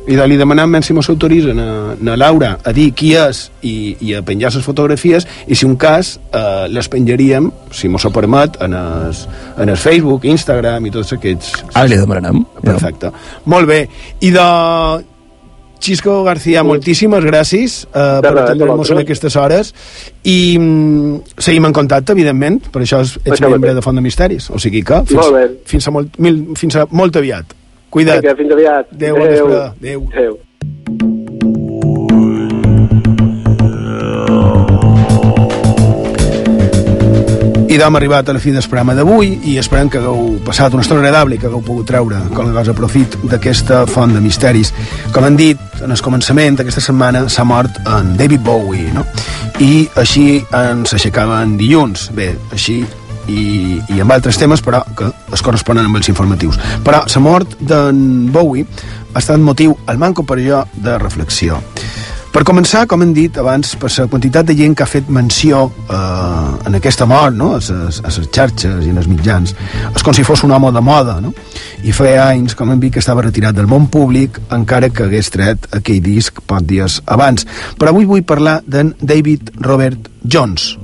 i de li demanem si mos autoritzen a, a Laura a dir qui és i, i a penjar les fotografies i si un cas eh, les penjaríem si mos ho permet en el, en el Facebook, Instagram i tots aquests Ara li demanem. perfecte, molt bé i de Xisco García, moltíssimes gràcies uh, per atendre'ns en aquestes hores i mm, seguim en contacte, evidentment, per això ets Això membre de Font de Misteris, o sigui que fins, Molt fins, a, molt, mil, fins a molt aviat. Cuida't. Vinga, fins aviat. Adéu, Adéu. Adéu. Adéu. I d'hem arribat a la fi del programa d'avui i esperem que hagueu passat una estona agradable i que hagueu pogut treure cosa a profit d'aquesta font de misteris. Com han dit, en el començament d'aquesta setmana s'ha mort en David Bowie, no? I així ens aixecaven dilluns. Bé, així i, i amb altres temes, però que es corresponen amb els informatius. Però la mort d'en Bowie ha estat motiu, al manco per jo, de reflexió. Per començar, com hem dit abans, per la quantitat de gent que ha fet menció eh, en aquesta mort, no? a les xarxes i en els mitjans, és com si fos un home de moda, no? I feia anys, com hem dit, que estava retirat del món públic, encara que hagués tret aquell disc pocs dies abans. Però avui vull parlar d'en David Robert Jones,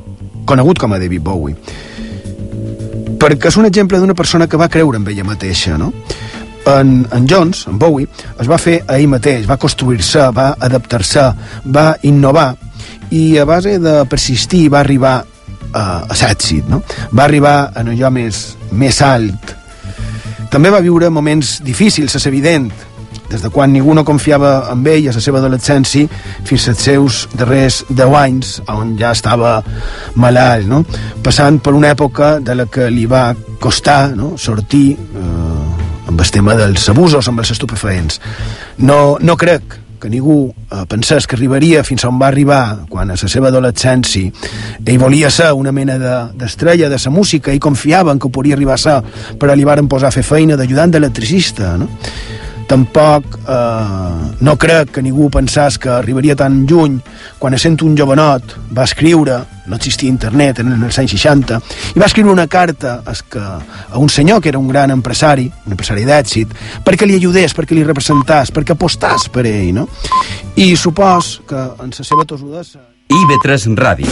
conegut com a David Bowie perquè és un exemple d'una persona que va creure en ella mateixa, no? En, en Jones, en Bowie, es va fer a ell mateix, va construir-se, va adaptar-se, va innovar, i a base de persistir va arribar a, a l'èxit, no? Va arribar en allò més, més alt. També va viure moments difícils, és evident, des de quan ningú no confiava en ell a la seva adolescència fins als seus darrers 10 anys on ja estava malalt no? passant per una època de la que li va costar no? sortir eh, amb el tema dels abusos amb els estupefaents no, no crec que ningú eh, pensés que arribaria fins on va arribar quan a la seva adolescència ell volia ser una mena de- d'estrella de, de la música i confiava en que ho podria arribar a ser però li varen posar a fer feina d'ajudant d'electricista no? Tampoc eh, no crec que ningú pensés que arribaria tan lluny quan essent un jovenot va escriure no existia internet en els anys 60 i va escriure una carta a, que, a un senyor que era un gran empresari un empresari d'èxit perquè li ajudés, perquè li representàs perquè apostàs per ell no? i supos que en la seva tosudesa IB3 Ràdio.